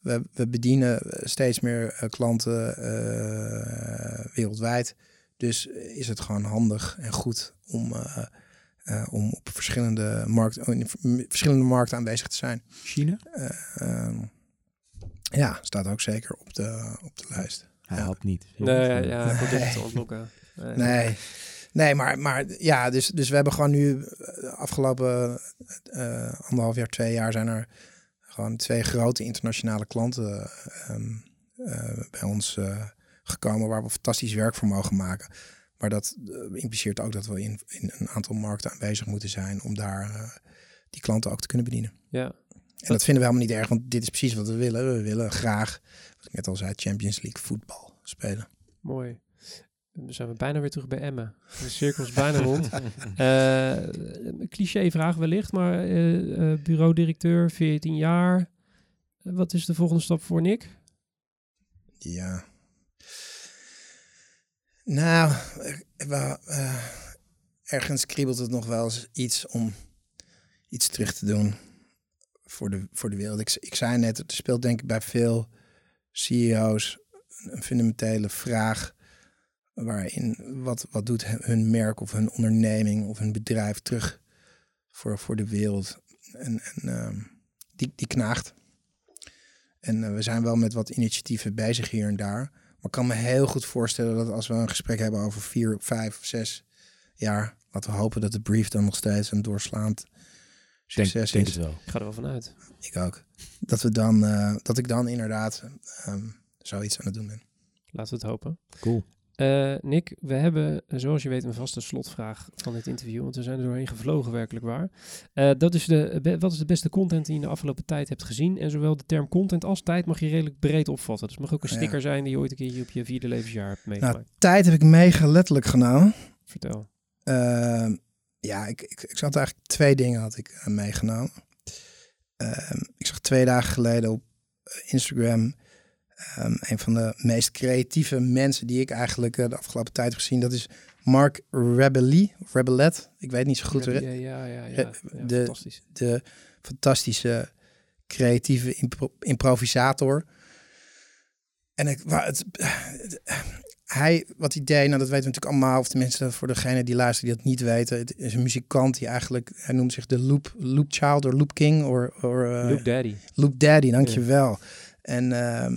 we, we bedienen steeds meer eh, klanten eh, wereldwijd. Dus is het gewoon handig en goed om, eh, eh, om op verschillende, markt, in verschillende markten aanwezig te zijn. China? Eh, ehm, ja, staat ook zeker op de, op de lijst. Hij Ja. helpt niet. Nee, ja, product Nee. te ontlokken. [laughs] Nee. Nee, nee maar, maar ja, dus, dus we hebben gewoon nu de afgelopen eh, anderhalf jaar, twee jaar zijn er gewoon twee grote internationale klanten ehm, eh, bij ons eh, gekomen waar we fantastisch werk voor mogen maken. Maar dat eh, impliceert ook dat we in, in een aantal markten aanwezig moeten zijn om daar eh, die klanten ook te kunnen bedienen. Ja, En dat vinden we helemaal niet erg, want dit is precies wat we willen. We willen graag, wat ik net al zei, Champions League voetbal spelen. mooi. Zijn we bijna weer terug bij Emmen. De cirkel is bijna rond. [laughs] Eh cliché vraag wellicht, maar eh, bureau-directeur, 14 jaar. Wat is de volgende stap voor Nick? Ja. Nou, ergens kriebelt het nog wel eens iets om iets terug te doen voor de, voor de wereld. Ik, ik zei net, er speelt denk ik bij veel CEO's een fundamentele vraag waarin wat, wat doet hun merk of hun onderneming of hun bedrijf terug voor, voor de wereld. En, en ehm, die, die knaagt. En eh, we zijn wel met wat initiatieven bezig hier en daar. Maar ik kan me heel goed voorstellen dat als we een gesprek hebben over vier, vijf of zes jaar, laten we hopen dat de brief dan nog steeds een doorslaand Denk, succes denk is. het wel. Ik ga er wel vanuit. Ik ook. Dat, we dan, eh, dat ik dan inderdaad ehm, zoiets aan het doen ben. Laten we het hopen. Cool. Eh, Nick, we hebben, eh, zoals je weet, een vaste slotvraag van dit interview. Want we zijn er doorheen gevlogen, werkelijk waar. Eh, dat is de, be- wat is de beste content die je in de afgelopen tijd hebt gezien? En zowel de term content als tijd mag je redelijk breed opvatten. Dus het mag ook een Ja. sticker zijn die je ooit een keertje op je vierde levensjaar hebt meegemaakt. Nou, tijd heb ik mega letterlijk genomen. Vertel. Ehm, ja, ik, ik, ik zat eigenlijk twee dingen had ik eh, meegenomen. Ehm, ik zag twee dagen geleden op eh, Instagram ehm, een van de meest creatieve mensen die ik eigenlijk eh, de afgelopen tijd heb gezien. Dat is Mark Rebelli, of Rebellet. Ik weet niet zo goed. hoe- ja, ja, ja, ja, Eh, de- fantastisch. De fantastische creatieve impro- improvisator. En ik, waar het, hij, wat hij deed, nou dat weten we natuurlijk allemaal, of tenminste voor degene die luisteren die dat niet weten. Het is een muzikant die eigenlijk, hij noemt zich de Loop, loop Child of Loop King. Or, or, eh, Luke Daddy. Loop Daddy, dankjewel. En ehm,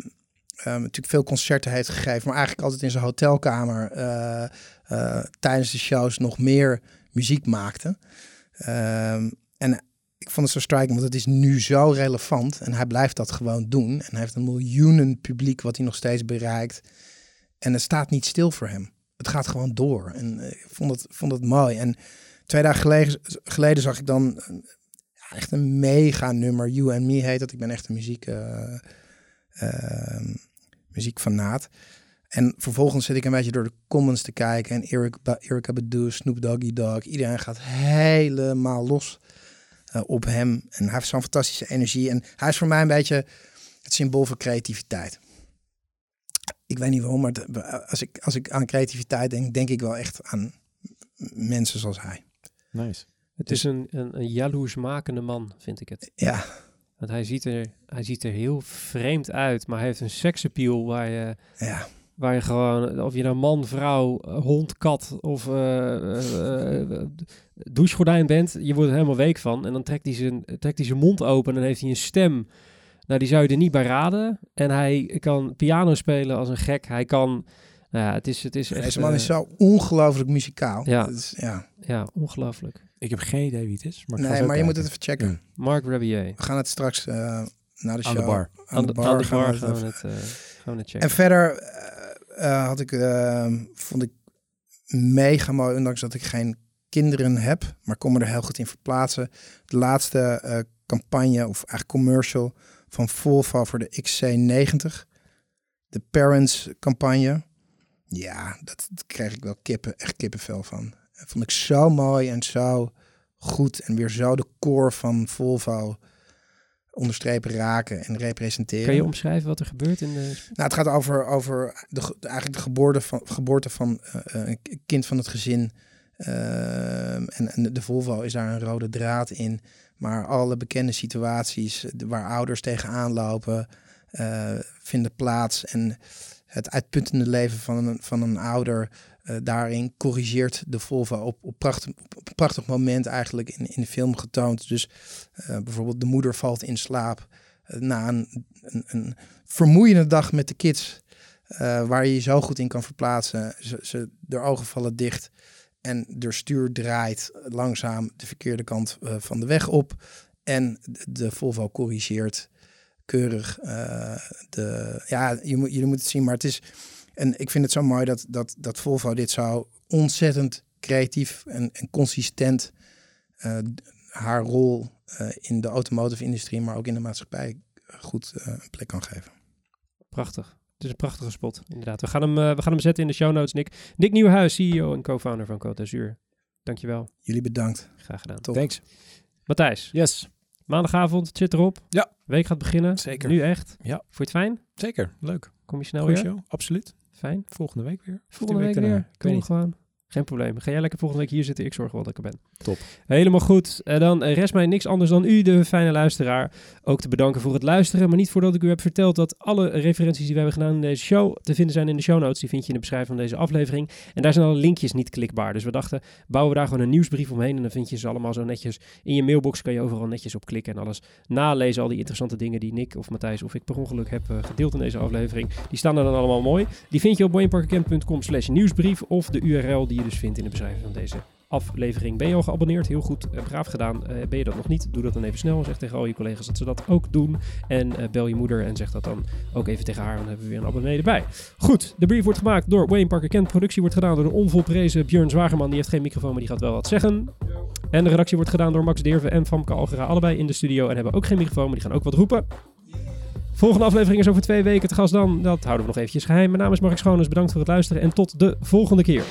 ehm, natuurlijk veel concerten heeft gegeven, maar eigenlijk altijd in zijn hotelkamer eh, eh, tijdens de shows nog meer muziek maakte. Ehm, en ik vond het zo striking, want het is nu zo relevant en hij blijft dat gewoon doen. En hij heeft een miljoenen publiek wat hij nog steeds bereikt. En het staat niet stil voor hem. Het gaat gewoon door. En eh, ik vond het, vond het mooi. En twee dagen geleden, zag ik dan echt een mega nummer. You and Me heet dat. Ik ben echt een muziek, eh ehm, muziekfanaat. En vervolgens zit ik een beetje door de comments te kijken. En Eric, Ba- Erykah Badu, Snoop Doggy Dogg. Iedereen gaat helemaal los eh, op hem. En hij heeft zo'n fantastische energie. En hij is voor mij een beetje het symbool voor creativiteit. Ik weet niet waarom, maar het- als ik, als ik aan creativiteit denk, denk ik wel echt aan mensen zoals hij. Nice. Het is een, een, een jaloersmakende man, vind ik het. Ja, Want hij ziet, er, hij ziet er heel vreemd uit, maar hij heeft een seksappeal waar je, ja. waar je gewoon, of je nou man, vrouw, hond, kat of eh, douchegordijn bent, je wordt er helemaal week van. En dan trekt hij zijn, trekt hij zijn mond open en dan heeft hij een stem. Nou, die zou je er niet bij raden. En hij kan piano spelen als een gek. Hij kan, nou ja, het is, het is echt... Deze man is zo ongelooflijk muzikaal. Ja. Is- ja. Ja, ongelooflijk. Ik heb geen idee wie het is. Maar, ik ga Nee, maar je moet het even checken. Ja. Mark Rabier. We gaan het straks eh na de show... Aan de bar. Aan de, aan de gaan we bar het gaan we het, eh, gaan we het checken. En verder eh, had ik, eh, vond ik mega mooi, ondanks dat ik geen kinderen heb, maar kon me er heel goed in verplaatsen. De laatste eh, campagne, of eigenlijk commercial van Volvo voor de XC90. De Parents campagne. Ja, dat, dat kreeg ik wel kippen, echt kippenvel van. Vond ik zo mooi en zo goed. En weer zo de core van Volvo onderstrepen, raken en representeren. Kan je omschrijven wat er gebeurt in de... Nou, het gaat over, over de, ge- eigenlijk de geboorte van, geboorte van eh, een k- kind van het gezin. Ehm, en, en de Volvo is daar een rode draad in. Maar alle bekende situaties eh, waar ouders tegenaan lopen, eh, vinden plaats. En het uitputtende leven van een, van een ouder, eh, daarin corrigeert de Volvo op, op, prachtig, een prachtig moment eigenlijk in, in de film getoond. Dus eh, bijvoorbeeld de moeder valt in slaap eh, na een, een, vermoeiende dag met de kids. waar je je zo goed in kan verplaatsen. Ze, ze, de ogen vallen dicht. En de stuur draait langzaam de verkeerde kant van de weg op. En de, Volvo corrigeert keurig de... Ja, je moet, jullie moeten het zien, maar het is... En ik vind het zo mooi dat, dat, dat Volvo dit zo ontzettend creatief en, en consistent... eh, haar rol eh, in de automotive industrie, maar ook in de maatschappij goed eh, een plek kan geven. Prachtig. Het is een prachtige spot, inderdaad. We gaan hem, we gaan hem zetten in de show notes, Nick. Nick Nieuwenhuis, CEO en co-founder van Côte d'Azur. Dankjewel. Jullie bedankt. Graag gedaan. Top. Thanks. Matthijs, Yes. maandagavond, het zit erop. Ja. Week gaat beginnen. Zeker. Nu echt. Ja. Vond je het fijn? Zeker. Leuk. Kom je snel Goeie weer? show. Absoluut. Fijn. Volgende week weer. Volgende week daarna. weer. Ik weet Doen we niet. gewoon. Geen probleem. Ga jij lekker volgende week hier zitten. Ik zorg wel dat ik er ben. Top. Helemaal goed. En dan eh, rest mij niks anders dan u, de fijne luisteraar, ook te bedanken voor het luisteren. Maar niet voordat ik u heb verteld dat alle referenties die we hebben gedaan in deze show te vinden zijn in de show notes. Die vind je in de beschrijving van deze aflevering. En daar zijn alle linkjes niet klikbaar. Dus we dachten, bouwen we daar gewoon een nieuwsbrief omheen. En dan vind je ze allemaal zo netjes in je mailbox. Kan je overal netjes op klikken en alles nalezen. Al die interessante dingen die Nick of Matthijs of ik per ongeluk heb eh, gedeeld in deze aflevering. Die staan er dan allemaal mooi. Die vind je op wayneparkercamp.com slash nieuwsbrief. Of de URL die je dus vindt in de beschrijving van deze aflevering. Ben je al geabonneerd? Heel goed, eh, braaf gedaan. Eh, ben je dat nog niet? Doe dat dan even snel. Zeg tegen al je collega's dat ze dat ook doen. En eh, bel je moeder en zeg dat dan ook even tegen haar. Dan hebben we weer een abonnee erbij. Goed, de brief wordt gemaakt door Wayne Parker Kent. Productie wordt gedaan door de onvolprezen Björn Zwagerman. Die heeft geen microfoon, maar die gaat wel wat zeggen. En de redactie wordt gedaan door Max Deerve en Famke Algera. Allebei in de studio en hebben ook geen microfoon, maar die gaan ook wat roepen. Volgende aflevering is over twee weken te gast dan. Dat houden we nog eventjes geheim. Mijn naam is Mark Schoones. Bedankt voor het luisteren en tot de volgende keer.